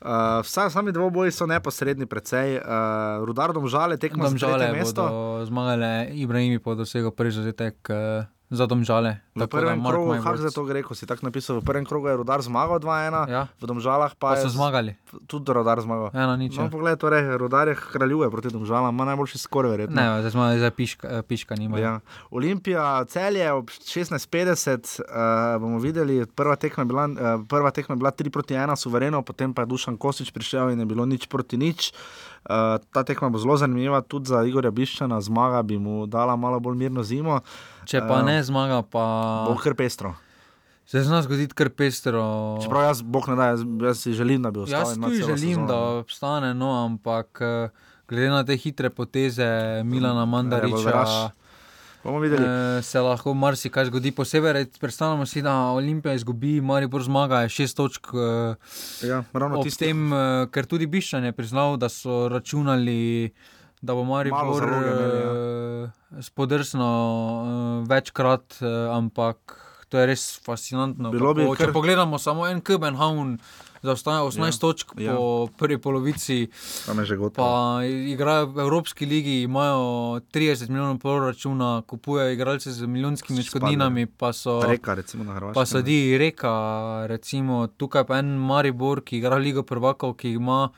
Uh, vsa, sami dvoboji so neposredni, precej. Uh, Rudar domžale, tekmo za mesto. zmagale, Ibrahimi pa dosegel prvi zadetek uh, za domžale. V da prvem Mark krogu, kako za to gre, ko si tako napisal, v prvem krogu je Rudar zmagal 2-1, Ja. v domžalah pa, Pa so je zmagali. Tudi Rudar zmagal. Ena nič. No, ja. poglej, torej, Rudar je kraljuje proti domžalam, ima najboljši skor, verjetno. Ne, zdaj smo zdaj piška, eh, piška nima. Ja. Olimpija, celje ob 16:50, uh, bomo videli, prva tekma, je bila, uh, prva tekma je bila 3 proti 1, suvereno, potem pa je Dušan Kosič prišel in je bilo nič proti nič. Uh, ta tekma bo zelo zanimiva tudi za Igorja Biščana, zmaga bi mu dala malo bolj mirno zimo. Če pa Eh, ne zmaga, pa Bo kar pestro. se zna zgoditi kar pestro. Čeprav jaz, bog ne da, jaz, jaz si želim, da bi ostal. Jaz tudi želim, sezono. da obstane, no, ampak eh, glede na te hitre poteze Milana Mandariča, Eh, se lahko marsikaj zgodi. Posebej predstavljamo si, da Olimpija izgubi, Maribor zmaga, je šest točk. eh, Ja, ravno ob tisti- tem, eh, ker tudi Biščan je priznal, da so računali. Da bo Maribor zaloge imeli, ja. uh, spodrsno uh, večkrat, uh, ampak to je res fascinantno. Bilo bi kako, kar- Če pogledamo samo en Kubenhavn, zaostaja 18 Ja, točk ja. po prvi polovici, pa igrajo v Evropski ligi, imajo 30 milijonov proračuna, kupujejo igralce z milijonskimi škodninami, pa so. Reka, recimo na Hrvaškem. Pa sedi reka, recimo tukaj pa en Maribor, ki igra Ligo prvakov, ki ima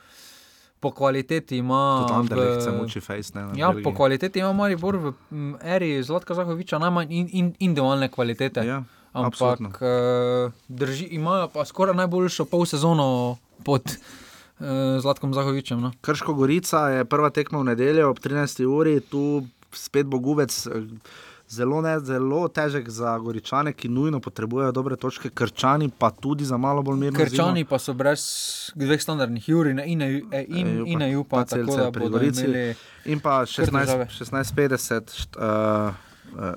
po kvaliteti. Ima Anderlecht v- muči face, ne, Ja, Belgijo. po kvaliteti ima Maribor v eri Zlatka Zahoviča najmanj in, in, individualne kvalitete. Ja, Ampak uh, drži, imajo pa skoraj najboljšo pol sezono pod uh, Zlatkom Zahovičem. No. Krško Gorica je prva tekma v nedeljo ob 13. uri, tu spet bo gubec. eh, Zelo, ne, zelo težek za Goričane, ki nujno potrebujejo dobre točke, Krčani pa tudi za malo bolj mirno. Krčani zimo. pa so brez dveh standardnih Juri in, in, in, in Jupa, tako Celce da pri bodo Gorici. imeli In pa kar težave. 16 1650, št- uh, uh,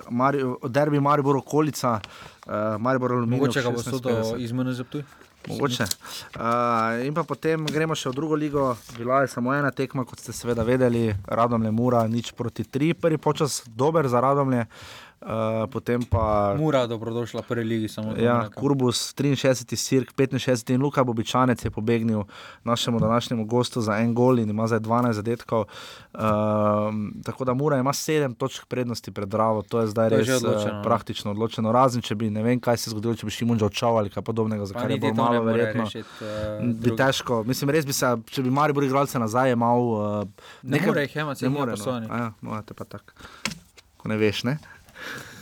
Mari, derbi Maribor okolica, uh, Maribor Aluminij. Mogoče ga bo sodo iz MNZ Ptuj. Mogoče. Uh, in pa potem gremo še v drugo ligo. Bila je samo ena tekma, kot ste seveda vedeli, Radomlje Mura, nič proti tri, prvi počas dober za Radomlje, uh, potem pa. Mura, dobrodošla v prvi ligi. Ja, rekel. Kurbus 63, Sirk 65 in Luka Bobičanec je pobegnil našemu današnjemu gostu za en gol in ima zdaj 12 zadetkov. Um, tako da Mura ima 7 točk prednosti pred Dravo, to je zdaj To je res že odločeno, odločeno, no. praktično odločeno. Razen če bi ne vem, kaj se je zgodilo, če bi Šimunža odšel ali kaj podobnega, za kar je ne malo verjetno. rešiti, eh, bi drugi. težko, mislim, res bi se, če bi Maribor igralce nazaj jemal. Uh, Ne more jih saj ne more. No. Ja, no, te pa tako. Ko ne veš, ne?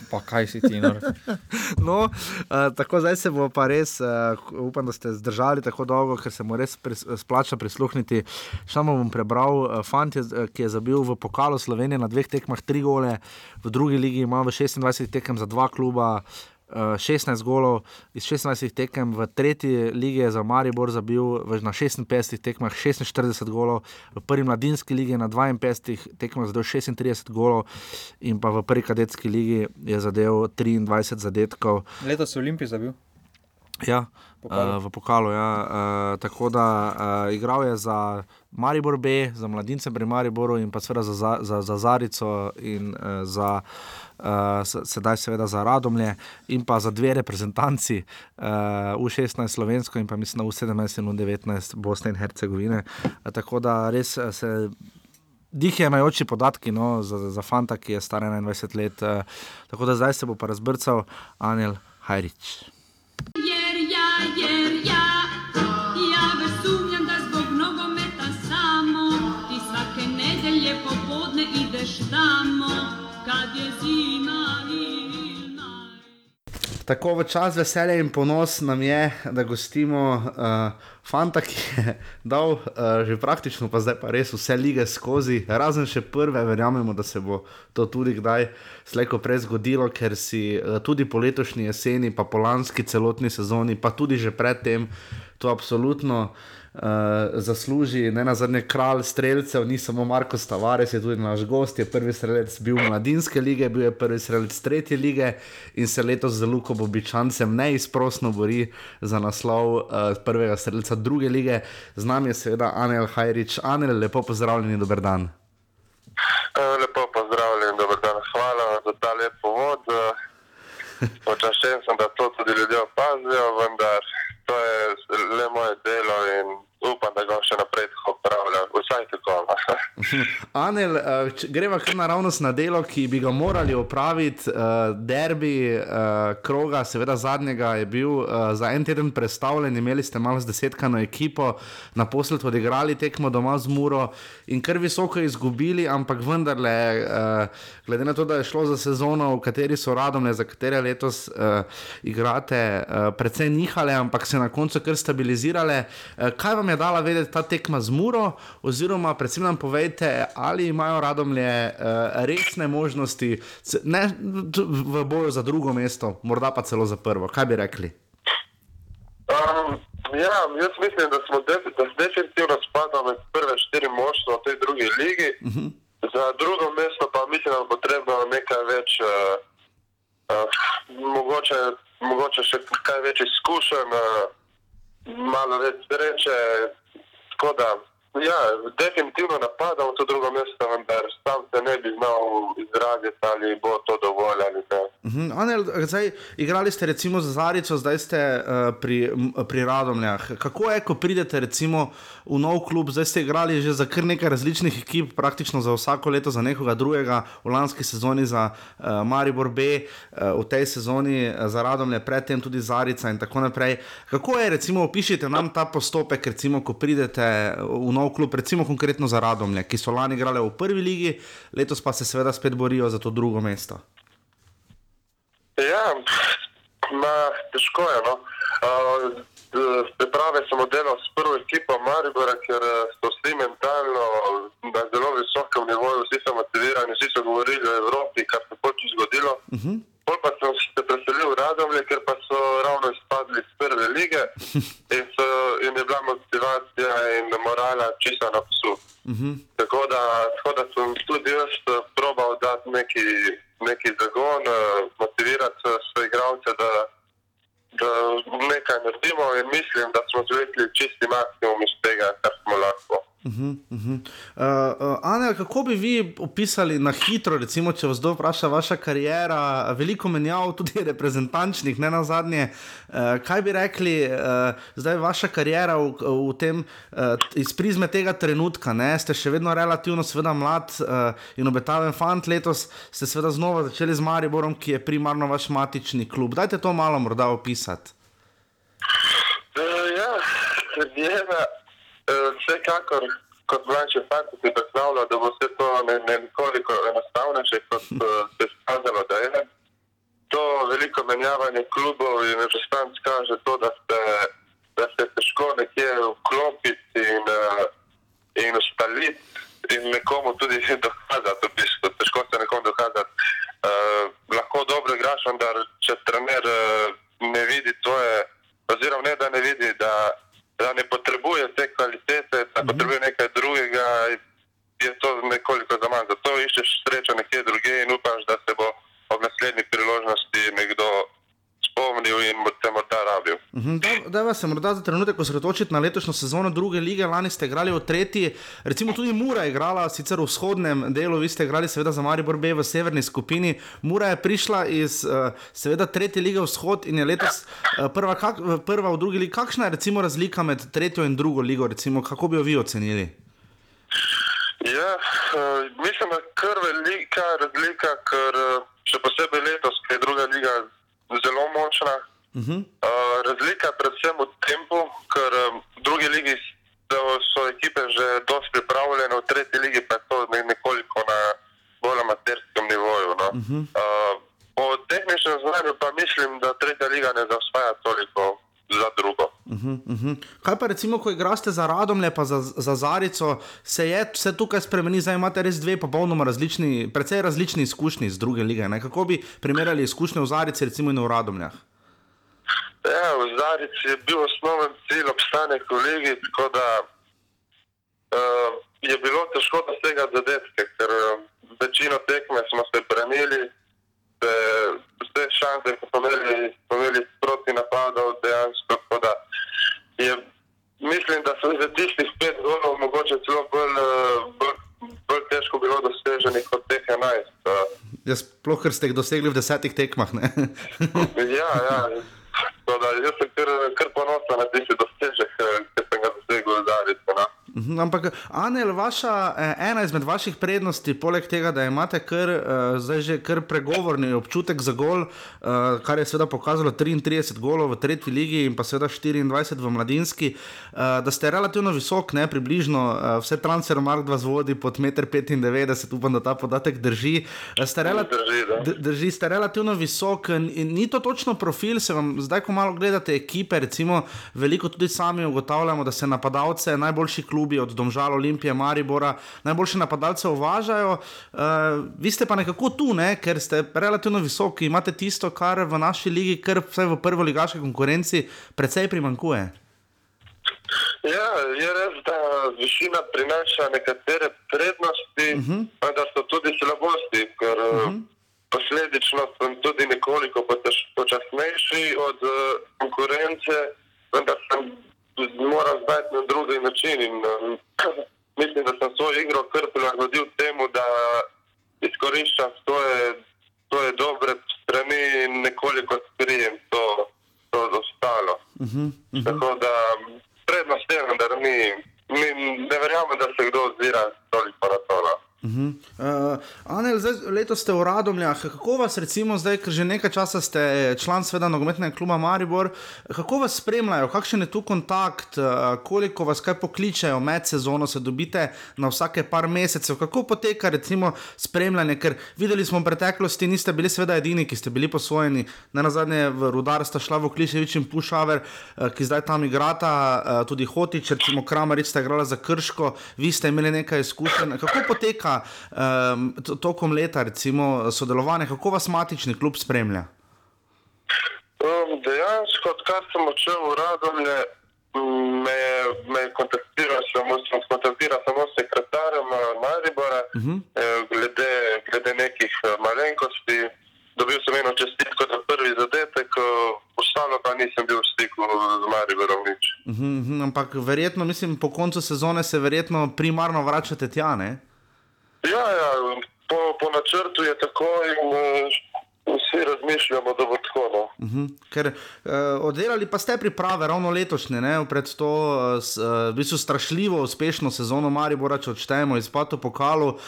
Pa kaj si ti, nor? No, uh, tako zdaj se bo pa res, uh, upam, da ste zdržali tako dolgo, ker se mu res pris, splača prisluhniti. Samo bom prebral, uh, fant, je, ki je zabil v pokalu Slovenije na dveh tekmah tri gole, v drugi ligi ima v 26 tekem za dva kluba. Uh, 16 golov iz 16 tekem, v tretji ligi je za Maribor zabil na 56 tekmah 46 golov, v prvi mladinski ligi na 52 tekmah zadel 36 golov, in pa v prvi kadetski ligi je zadev 23 zadetkov. Letos je Olimpij zabil. Ja, Pokalu. uh, v pokalu. Ja. Uh, tako da uh, igral je za Maribor B, za mladince pri Mariboru in pa seveda za, za, za, za Zarico in uh, za. Uh, sedaj, seveda, za Radomlje in pa za dve reprezentanci, uh, U16 Slovensko in pa mislim, na U17 in U19 Bosne in Hercegovine. Uh, tako da res eh, se. Dih je imajoči podatki no, za, za fanta, ki je star 21 let. Uh, tako da zdaj se bo pa razbrcal Anel Hajrič. Tako v čas veselja in ponos nam je, da gostimo uh, fanta, ki je dal uh, že praktično, pa zdaj pa res vse lige skozi, razen še prve, verjamemo, da se bo to tudi kdaj slejko prej zgodilo, ker si uh, tudi po letošnji jeseni, pa po lanski celotni sezoni, pa tudi že predtem, to absolutno. Zasluži. Ne na zadnje kralj streljcev, ni samo Marko Stavares, je tudi naš gost, je prvi strelec bil mladinske lige, bil je prvi strelec tretje lige in se letos z Luko Bobičancem neizprostno bori za naslov uh, prvega strelca druge lige. Z nami je seveda Anel Hajrič. Anel, lepo pozdravljeni, dober dan. Lepo pozdravljen, dober dan. Hvala za ta lep povod. Počaščen sem, da to tudi ljudje opazijo, vendar to je le moje delo in upam, da ga še naprej tako upravljam, vsaj tako. Anel, greva kar naravnost na delo, ki bi ga morali opraviti. Derbi kroga, seveda zadnjega, je bil za en teden predstavljen, imeli ste malo zdesetkano ekipo, naposled odigrali tekmo doma z Muro in kar visoko izgubili, ampak vendarle, glede na to, da je šlo za sezono, v kateri so radomne, za katere letos igrate, precej nihale, ampak se na koncu kar stabilizirale. Kaj vam je dala vedeti ta tekma z Muro, oziroma predvsem nam povejte, ali imajo radomlje uh, resne možnosti ne, v boju za drugo mesto, morda pa celo za prvo. Kaj bi rekli? Um, ja, jaz mislim, da smo de da definitivno spadali med prve štiri moštva v tej drugi ligi. Uh -huh. Za drugo mesto pa mislim, da bo potrebno nekaj več, uh, uh, mogoče, mogoče še kaj več izkušenj. Uh, malo več sreče. Tako da, ja, definitivno napadamo to drugo mesto, vendar sam se ne bi znal izraziti, ali bo to dovolj ali ne. Uh -huh. Anel, zdaj, igrali ste recimo za Zarico, zdaj ste uh, pri, pri Radomljah. Kako je, ko pridete recimo v nov klub, zdaj ste igrali že za kar nekaj različnih ekip, praktično za vsako leto za nekoga drugega, v lanski sezoni za uh, Maribor B, uh, v tej sezoni za Radomlje, predtem tudi Zarica in tako naprej. Kako je, recimo, opišite nam ta postopek, recimo, ko pridete v nov klub, recimo konkretno za Radomlje, ki so lani igrali v prvi ligi, letos pa se seveda spet borijo za to drugo mesto. Ja, ma, težko je. No. Uh, priprave sem delal s prvo ekipo Maribora, ker so vsi mentalno na zelo visokem nivoju, vsi so motivirani, vsi so govorili o Evropi, kar se poči zgodilo. Uh -huh. Pol pa sem se preselil v Radomlje, ker pa so ravno izpadli iz prve lige in, so, in je bila motivacija in morala čisto na psu. Uh -huh. tako, da, tako da sem tudi jaz probal dati neki, neki zagon, motivirati svoje igralce, da, da nekaj naredimo in mislim, da smo zvekli čisti maksimum iz tega, kar smo lahko. Uh -huh, uh -huh. uh, uh, Anel, kako bi vi opisali na hitro, recimo, če vas kdo vpraša, vaša karijera, veliko menjav, tudi reprezentančnih, ne na zadnje. Uh, kaj bi rekli, uh, zdaj vaša karijera v, v tem, uh, iz prizme tega trenutka? Ne? Ste še vedno relativno sveda, mlad uh, in obetaven fant, letos ste seveda znova začeli z Mariborom, ki je primarno vaš matični klub. Dajte to malo morda opisati. Uh, ja, karijera. Vsekakor, kot mlajši fant, si predstavljal, da bo vse to ne, ne nekoliko enostavnejše, kot se je skazalo, da je. To veliko menjavanje klubov in reprezentanc kaže to, da se, da se težko nekje vklopiti in, in ustaliti in nekomu tudi dokazati. V bistvu. Težko se nekomu dokazati. Uh, lahko dobro igraš, vendar če trener uh, ne vidi tvoje, oziroma ne da ne vidi, da da ne potrebuje te kvalitete, da Mhm. potrebuje nekaj drugega, je to nekoliko za manj. Zato iščeš srečo nekje druge in upaš, da se bo ob naslednji priložnosti nekdo spomnil in bo te morda rabil. Mhm, Da, da vas se morda za trenutek osredotočiti na letošnjo sezono druge lige. Lani ste igrali v tretji, recimo tudi Mura je igrala, sicer v vzhodnem delu, vi ste igrali seveda za Maribor B v severni skupini. Mura je prišla iz eh, seveda tretje lige vzhod in je letos eh, prva, kak, prva v drugi ligi. Kakšna je recimo razlika med tretjo in drugo ligo, recimo, kako bi jo vi ocenili? Ja, uh, mislim, da je kar velika razlika, ker še posebej letos, ker je druga liga zelo močna. Uh -huh. Uh, razlika je predvsem v tempu, ker um, v drugi ligi so, so ekipe že dosti pripravljene, v tretji ligi pa je to ne, nekoliko na bolj amaterskem nivoju. No. Uh -huh. uh, po tehničnem znanju pa mislim, da tretja liga ne zaostaja toliko za drugo. Uh -huh, uh -huh. Kaj pa recimo, ko igraste za Radomlje, pa za, za Zarico, se je vse tukaj spremeni, zdaj imate res dve popolnoma različni, precej različni izkušnji iz druge lige. Ne? Kako bi primerjali izkušnje v Zarici recimo in v Radomljah? Ja, v Zarici je bil osnoven cilj obstanek v ligi, tako da uh, je bilo težko dosegati zadetke, ker uh, večino tekme smo se branili, se, vse šanse smo imeli, smo imeli proti napadov dejansko, tako da je, mislim, da so za tistih pet golov mogoče celo bolj, uh, bolj, bolj težko bilo doseženih kot teh enajst. Uh, Ja, sploh, ker ste jih dosegli v desetih tekmah. Ja, ja. Tako da jaz sem kar, kar ponosen na tisti dosežek, eh, ki sem ga dosegel v Zarici. No. Mhm, Ampak, Anel, vaša, eh, ena izmed vaših prednosti, poleg tega, da imate kar, uh, zdaj že kar pregovorni občutek za gol, uh, kar je seveda pokazalo 33 golov v tretji ligi in pa seveda 24 v mladinski, da ste relativno visok, ne približno, vse transfer Mark 2 zvodi pod 1,95 m, upam, da ta podatek drži. Ste, Drži, da. Drži, ste relativno visok in, ni to točno profil. Se vam zdaj, ko malo gledate ekipe, recimo, veliko tudi sami ugotavljamo, da se napadalce, najboljši klubi od Domžal, Olimpije, Maribora, najboljše napadalce uvažajo. Uh, vi ste pa nekako tu, ne? ker ste relativno visoki, imate tisto, kar v naši ligi, kar vsaj v prvo ligaški konkurenci, precej primankuje. Ja, je res, da višina prinaša nekatere prednosti, uh -huh. vendar so tudi slabosti, ker uh -huh. posledično sem tudi nekoliko potež, počasnejši od uh, konkurence, vendar sem moral zdati na drugi način. In, um, mislim, da sem svojo igro kar prilagodil temu, da izkoriščam svoje, svoje dobre strani in nekoliko skrijem to, to ostalo. Uh -huh, uh -huh. Tako da prednost je, da ni, ni, ne verjamem, da se kdo ozira toliko na to. Uh -huh. uh, Anel, zdaj, letos ste v Radomljah. Kako vas, recimo, zdaj, ker že nekaj časa ste član sveda nogometnega kluba Maribor, kako vas spremljajo, kakšen je tu kontakt, uh, koliko vas kaj pokličejo? Med sezono, se dobite na vsake par mesecev, kako poteka recimo spremljanje, ker videli smo v preteklosti, niste bili seveda edini, ki ste bili posvojeni, ne na zadnje v rudar sta šla v Kliševič in Pušaver, uh, ki zdaj tam igrata, uh, tudi Hotič, recimo Kramarič sta igrala za Krško, vi ste imeli nekaj izkušenj. Kako poteka um, tokom leta, recimo, sodelovanje, kako vas matični klub spremlja? Um, dejansko, odkar sem odšel v Radomlje, me, je- me je kontaktiral samo, sem kontaktiral samo s sekretarjem eh, Maribora, uh -huh. glede, glede nekih eh, malenkosti. Dobil sem eno čestitko za prvi zadetek, eh, ostalo pa nisem bil v stiku z Mariborom nič. Uh -huh, ampak verjetno, mislim, po koncu sezone se verjetno primarno vračate tja, ne? Ja, ja po, po načrtu je tako in uh, vsi razmišljamo, da bo tako. No. Uh -huh. Ker uh, oddelali pa ste priprave ravno letošnje, ne? pred to s, uh, v bistvu strašljivo uspešno sezono Maribora, če odštejemo izpad v pokalu. Uh,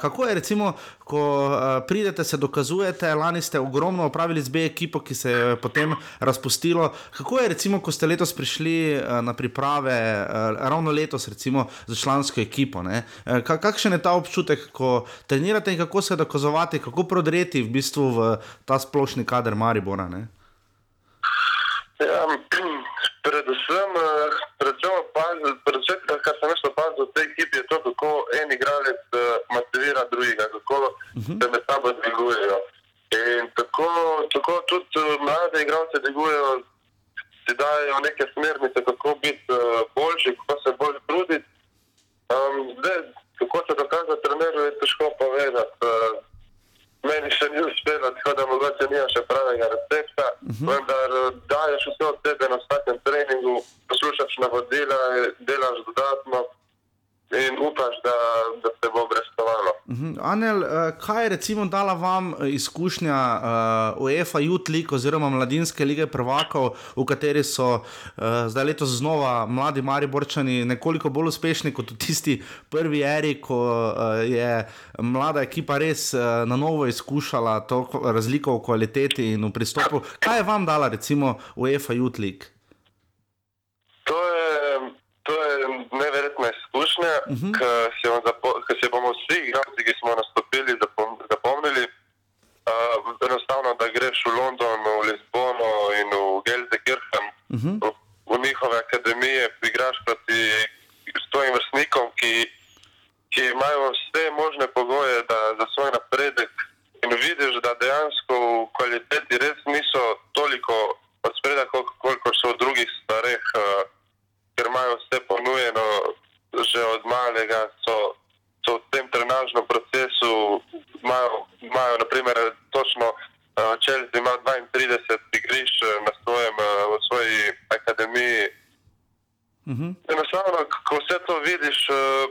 kako je recimo, ko uh, pridete, se dokazujete, lani ste ogromno opravili z B ekipo, ki se je potem razpustilo. Kako je recimo, ko ste letos prišli uh, na priprave, uh, ravno letos recimo za člansko ekipo? ne? Ka- kakšen je ta občutek, ko trenirate in kako se dokazovati, kako prodreti v bistvu v ta splošni kader Maribora? Ne? Ja, predvsem, eh, predvsem, opazil, predvsem, kar sem jaz opazil v tej ekipi, je to, kako en igralec eh, motivira drugega, kako se med sabo dvigujejo. In tako, tako tudi eh, mlade igralce dvigujejo, si dajo neke smernice, kako biti boljši, kako se bolj truditi. Um, zdaj, kako se dokazati trenerju, je težko povedati. Meni še ni uspelo, tako da mogoče nimam še pravega recepta, uh -huh. vendar daješ vse od sebe na vsakem treningu, poslušaš navodila, delaš dodatno in upaš, da, da se bo obrestovalo. Mhm. Anel, eh, kaj je recimo dala vam eh, izkušnja uh, UEFA Youth League oziroma Mladinske lige prvakov, v kateri so uh, zdaj letos znova mladi Mariborčani nekoliko bolj uspešni kot v tisti prvi eri, ko uh, je mlada ekipa res uh, na novo izkušala to ko- razliko v kvaliteti in v pristopu. Kaj je vam dala recimo UEFA Youth League? izkušnje, uh -huh. ki se bomo vsi igralci, ki smo nastopili, zapomnili. Uh, enostavno, da greš v London, v Lizbono in v Gelsenkirchen, uh -huh. v, v njihove akademije, igraš proti svojim vrstnikom, ki, ki imajo vse možne pogoje da, za svoj napredek. In vidiš, da dejansko v kvaliteti res niso toliko odspredaj, koliko so v drugih stvareh, uh, ker imajo vse ponujeno, že od malega so, so v tem trenažnem procesu, imajo, imajo naprimer točno eh, Čelz uh, ima 32 igrišč eh, na svojem, uh, v svoji akademiji. Uh -huh. Enostavno, ko vse to vidiš, uh,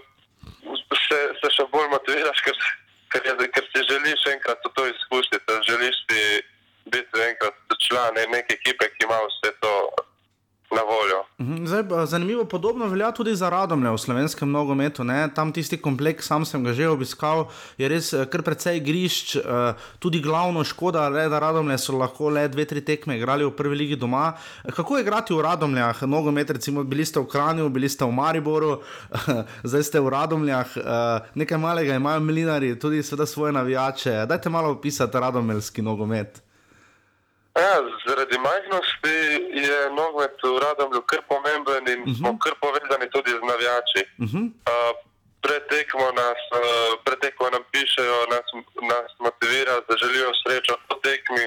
se, se še bolj motiviraš, ker, ker, je, ker si želiš enkrat to izkusiti, želiš si biti enkrat član neke ekipe, ki ima vse to na voljo. Mhm, Zdaj, pa zanimivo, podobno velja tudi za Radomlje v slovenskem nogometu. Ne? Tam tisti kompleks, sam sem ga že obiskal, je res eh, kar precej igrišč, eh, tudi glavno škoda, le, da Radomlje so lahko le dve, tri tekme igrali v prvi ligi doma. Eh, Kako je igrati v Radomljah, nogomet, recimo, bili ste v Kranju, bili ste v Mariboru, zdaj ste v Radomljah, nekaj malega imajo milinari, tudi svoje navijače. Dajte malo opisati radomeljski nogomet. Ja, zaradi majhnosti je nogomet v Radomlju kar pomemben in uh -huh. smo kar povezani tudi z navijači. Uh -huh. Uh, pretekmo nas, uh, pretekmo nam pišejo, nas, nas motivira, da želijo srečo po tekmi,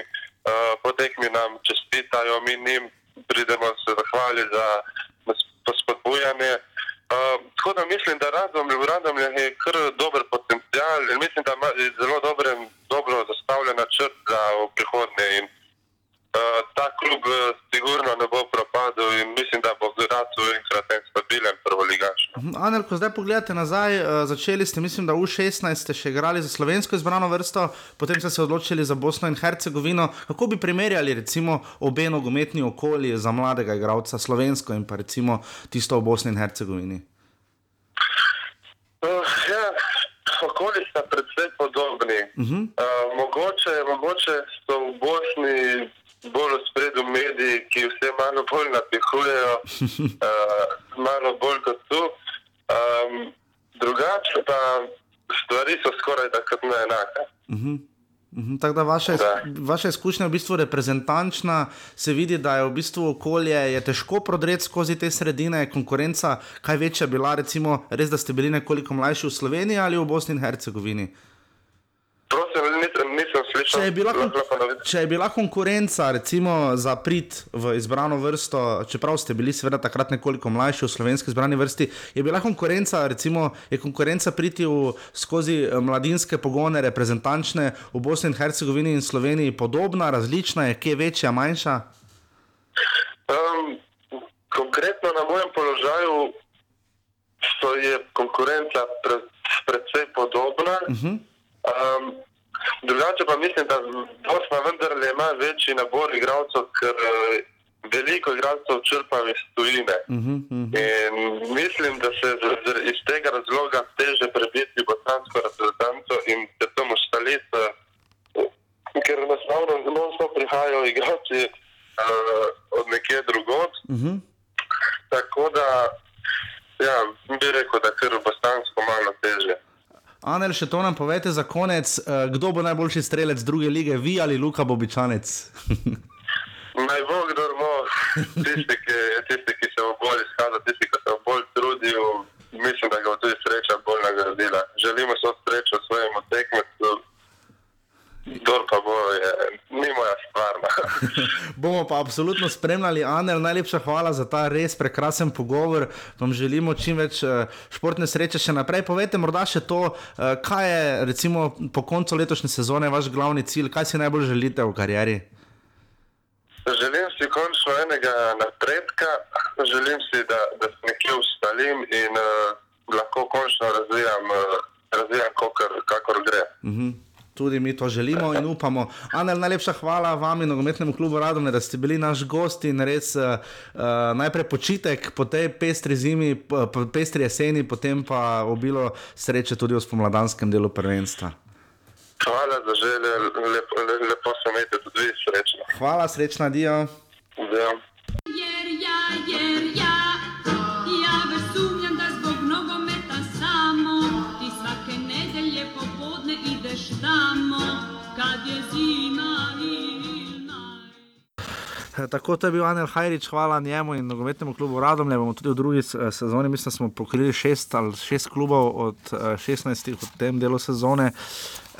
uh, po tekmi nam čestitajo, mi njim pridemo se zahvaliti za spodbujanje. Uh, tako da mislim, da Radomlj, v Radomljah je kar dober potencial in mislim, da ima zelo dobre, dobro zastavljen načrt za prihodnje. In, ta klub uh, sigurno ne bo propadel in mislim, da bo zraven enkrat en stabilen prvoligaš. Anel, ko zdaj pogledate nazaj, uh, začeli ste, mislim, da v 16 ste še igrali za slovensko izbrano vrsto, potem ste se odločili za Bosno in Hercegovino. Kako bi primerjali recimo obe nogometni okolji za mladega igralca, slovensko in pa recimo tisto v Bosni in Hercegovini? Uh, ja, okolji sta predvsej podobni. Uh -huh. uh, mogoče, mogoče so v Bosni bolj v spredju mediji, ki vse malo bolj napihujejo, uh, malo bolj kot tu. Um, drugače pa stvari so skoraj tako enake. Uh -huh. Mhm, Tako da vaša, Da. vaša izkušnja je v bistvu reprezentančna, se vidi, da je v bistvu okolje je težko prodreti skozi te sredine, je konkurenca kaj večja bila, recimo, res da ste bili nekoliko mlajši v Sloveniji ali v Bosni in Hercegovini. Prosim. Če je, bila, če je bila konkurenca, recimo za prid v izbrano vrsto, čeprav ste bili seveda takrat nekoliko mlajši v slovenski izbrani vrsti, je bila konkurenca, recimo, je konkurenca priti v, skozi eh, mladinske pogone, reprezentančne v Bosni in Hercegovini in Sloveniji podobna, različna, je kje večja, manjša? Um, konkretno na mojem položaju so je konkurenca pre, predvsej podobna. Uh -huh. Um, drugače pa mislim, da Bosna vendarle ima večji nabor igralcev, ker eh, veliko igralcev črpa iz tujine. Uh -huh, uh -huh. In mislim, da se z, z, iz tega razloga teže prebiti bosansko reprezentanco in se tam ustaliti, eh, ker enostavno non-stop prihajajo igralci uh, od nekje drugod. Uh -huh. Tako da, ja, bi rekel, da kar bosansko malo teže. Anel, še to nam povete za konec, eh, kdo bo najboljši strelec druge lige, vi ali Luka Bobičanec? Naj bo kdo bo, tisti, ki, tisti, ki se bo bolj izkazal, tisti, ki se bo bolj trudil, mislim, da ga bo tudi sreča bolj nagradila. Želimo so srečo svojemu tekmecu, kdor pa bo, je, ni moja stvar. Bomo pa absolutno spremljali, Anel, najlepša hvala za ta res prekrasen pogovor. Vam želimo čim več eh, športne sreče še naprej. Povejte morda še to, eh, kaj je recimo po koncu letošnje sezone vaš glavni cilj, kaj si najbolj želite v karieri? Želim si končno enega napredka, želim si, da, da se nekje ustalim in uh, lahko končno razvijam, uh, razvijam kakor, kakor gre. Mhm. Tudi mi to želimo in upamo. Anel, najlepša hvala vam in nogometnemu klubu Radomne, da ste bili naš gost in res uh, najprej počitek po tej pestri zimi, po, pestri jeseni, potem pa obilo sreče tudi v spomladanskem delu prvenstva. Hvala za želje, lepo, le, lepo se imejte tudi vi srečno. Hvala, srečna dio. Ja. Jer ja, jer ja, ja Tako to je bil Anel Hajrič, hvala njemu in nogometnemu klubu Radomlje. Bomo tudi v drugi eh, sezoni, mislim, da smo pokrili šest ali šest klubov od eh, 16 v tem delu sezone.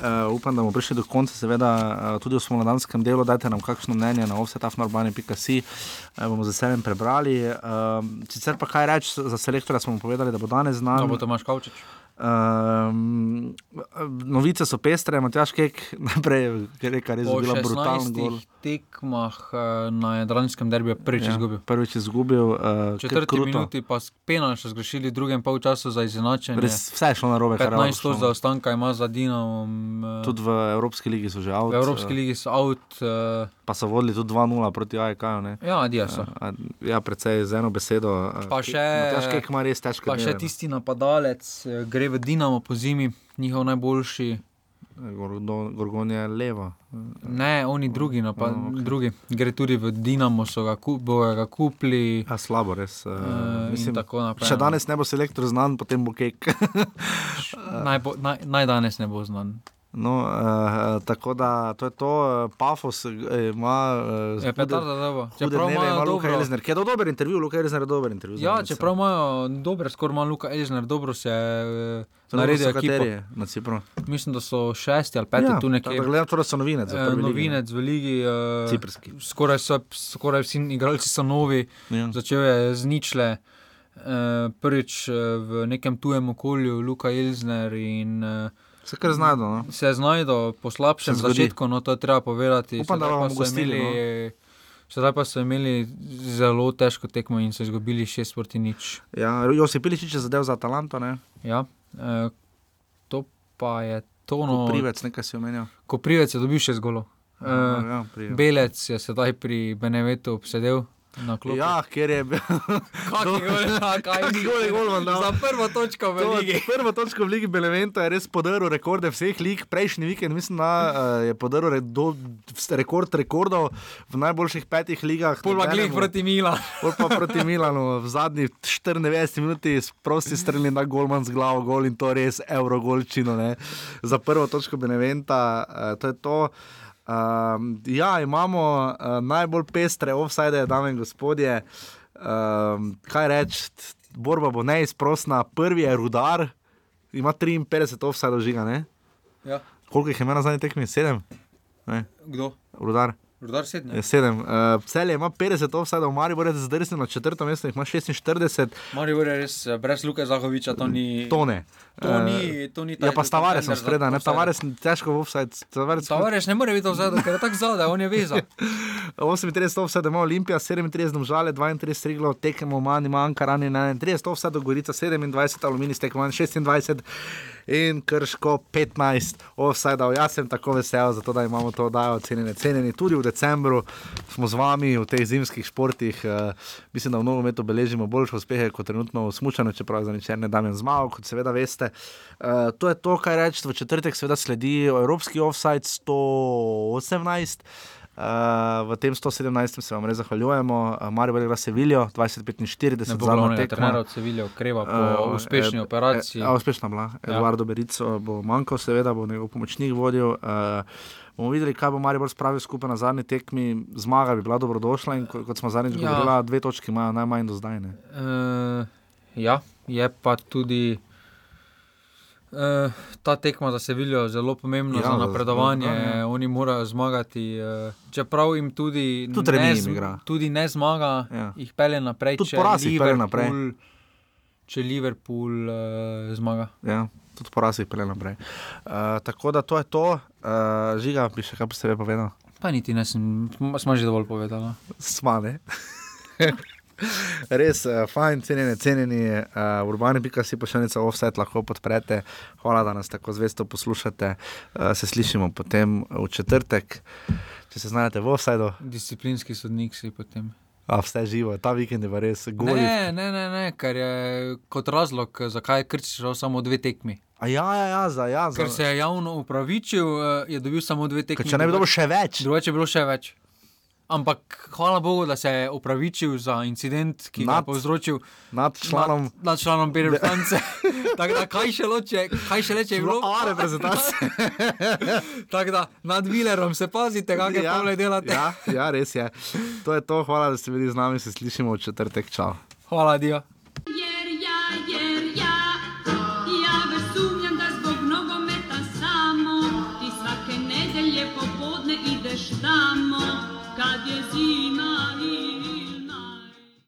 Uh, upam, da bomo prišli do konca, seveda uh, tudi v spomladanskem delu. Dajte nam kakšno mnenje na offsetafnarbani.si, uh, bomo z veseljem prebrali. Uh, sicer pa kaj reči za selektorja, smo povedali, da bo danes z nami. No, bo Tomaš Kavčič. Uh, Um, novice so pestre, Matjaš Kek, najprej je rekel, res je Po bila brutalna 16 gol. tekmah eh, na Jadranskem derbiju prvič Ja, izgubil. Prvič izgubil. Uh, V četrti minuti pa penal še zgrešili v drugem polčasu za izenačenje. Res vse je šlo narobe, kar je 15 šlo. točk zaostanka ima za Dinamom. eh, Tudi v Evropski ligi so že out. v Evropski ligi so out. eh, Pa so vodili tudi 2-0 proti AEK. -ju, Ja, Adija so. Ja, precej z eno besedo. eh, Pa še, Matjaž Kek ima res težko pa še tisti napadalec gre v Dinamo po zimi, njihov najboljši. Gorgon je levo. Ne, oni drugi, napad, Oh, okay. drugi. Gre tudi v Dinamo, so ga, kup, ga kupili. Ja, slabo, res. Uh, in mislim, naprej, Če no. danes ne bo selektor znan, potem bo kek. Naj, bo, naj, naj danes ne bo znan. No, uh, tako da to je to, uh, Pafos uh, ima. Uh, Je petarda, da bo. Čeprav ima Luka Elzner, ki je dal dober intervju, Luka Elzner je dober intervju. Ja, Nemce. čeprav imajo dobre, skoraj ima Luka Elžner, dobro se je To naredil so ekipo. kateri na Cipru? Mislim, da so šesti ali peti Ja, tu nekje. da gledam, torej so novinec Eh. Novinec v ligi. eh, Ciprski. Skoraj, so, skoraj vsi igralci so novi. Ja. Začel je z ničle. eh, Prvič eh, v nekem tujem okolju, Luka Elžner in eh, Se kar znajdo. No? se znajdo po slabšem začetku, no to je treba povedati. Upam, da bomo gostili, no. imeli- Sedaj pa so imeli zelo težko tekmo in so izgubili 6 proti nič. Ja, Josip Piličič je zadev za Atalanto, ne? Ja, eh, to pa je to. No, Privec, nekaj si omenjal. Ko Privec je dobil še zgolo. Uh, ja, Privec. Belec je sedaj pri Benevetu obsedel. Ja, ker je bil. Kaki gol, a kaj Kaki gol je golman dal. Za prvo točko v To, ligi. Prvo točko v Ligi Benevento je res podaril rekorde vseh lig. Prejšnji vikend, mislim, da uh, je podaril re, do, rekord rekordov v najboljših petih ligah. Pol pa glih proti Mila. Pol pa proti Milanu v zadnjih 94 minutah prosti strelni na golman z glavo, gol in to res evrogolčino. Ne. Za prvo točko Beneventa, uh, to je to. Um, ja, imamo uh, najbolj pestre offside, dame in gospodje. Um, kaj reči, borba bo neizprostna. Prvi je rudar, ima 53 offside žiga. Ne? Ja. Koliko jih je imel na zadnji tekmi? Sedem? Ne? Kdo? Rudar. Rudar sedem. Je sedem. Uh, Celje ima 50 offside, Mari bo res zdrsnil na četrto mesto, ima 46. Mari je res eh, brez Luka Zahoviča, to ni. To ne. To Eh, ni, to ni Ja, pa Tavares sem spredaj, ne offside. Tavares težko v offside. Tavares, Tavares ne more biti vzad, ker je tako zadaj, on je vezan. 38 offside ima Olimpija, 37 domžale, 32 striglo, tekemo manj, manjka rani 31 offside, Gorica 27, Aluminij tekemo manj 26 in Krško 15 offside. Jaz sem tako vesel, zato da imamo to oddajo cenjene, cenjeni. Tudi v decembru smo z vami v teh zimskih športih. Uh, mislim, da v nogometu beležimo boljše uspehe kot trenutno v smučanju, čeprav za ničer ne dam zmagal, kot seveda veste. Uh, to je to, kar reči. V četrtek seveda sledi Evropski offside 118. Uh, v tem 117. se vam res zahvaljujemo, uh, Marijo Belgra Sevilijo, 2045, Ne bo zadnja glavnega tekma. trenera od Sevilje okreva po Eh, uspešni eh, operaciji. eh, a, uspešna bila. Ja. Eduardo Berico bo manjkal, seveda bo njegov pomočnik vodil. Uh, bomo videli, kaj bo Marijo spravil skupaj na zadnji tekmi. Zmaga bi bila dobrodošla in ko- kot smo zadnjič Ja. govorili, dve točki imajo najmanj do zdaj. Ne? Uh, ja, je pa tudi uh, ta tekma za Sevilijo zelo pomembna Ja, za napredovanje. ja, ja. Oni morajo zmagati, uh, čeprav jim tudi, Tudi ne, jim zm- tudi ne zmaga, Ja. jih pelje naprej. Tudi poraz jih Liverpool- naprej. Če Liverpool uh, zmaga. Ja, tudi poraz jih pelje naprej. Uh, tako da to je to, uh, žiga, bi še kaj posebej povedal. Pa niti ne, sem, smo že dovolj povedali. Smane. Res, uh, fajn, cenjeni, cenjeni, uh, urbani, pika si pošiljnica offset, lahko podprete. Hvala, da nas tako zvesto poslušate. Uh, se slišimo potem v četrtek, če se znajdete v offsetu. Disciplinski sodnik si potem. A vse živo, ta vikend je pa res goli. Ne, ne, ne, ne, ker je kot razlog, zakaj je Krčiš šel samo dve tekmi. A ja, ja, ja, za, ja, za. Ker se je javno upravičil, je dobil samo dve tekmi. Ker če ne bi dobil še več. Drugače je bilo še več. Ampak hvala Bogu, da se je upravičil za incident, ki ga Nad- je povzročil nad članom- nad, nad članom reprezentance. Tako da, kaj še loče, kaj še leče, je bilo A reprezentacija. Tako da, nad Millerom se pazite, kakšne ja, pole delate. Ja, ja, res je. To je to, hvala, da ste bili z nami, se slišimo v četrtek. Čau. Hvala, Dio.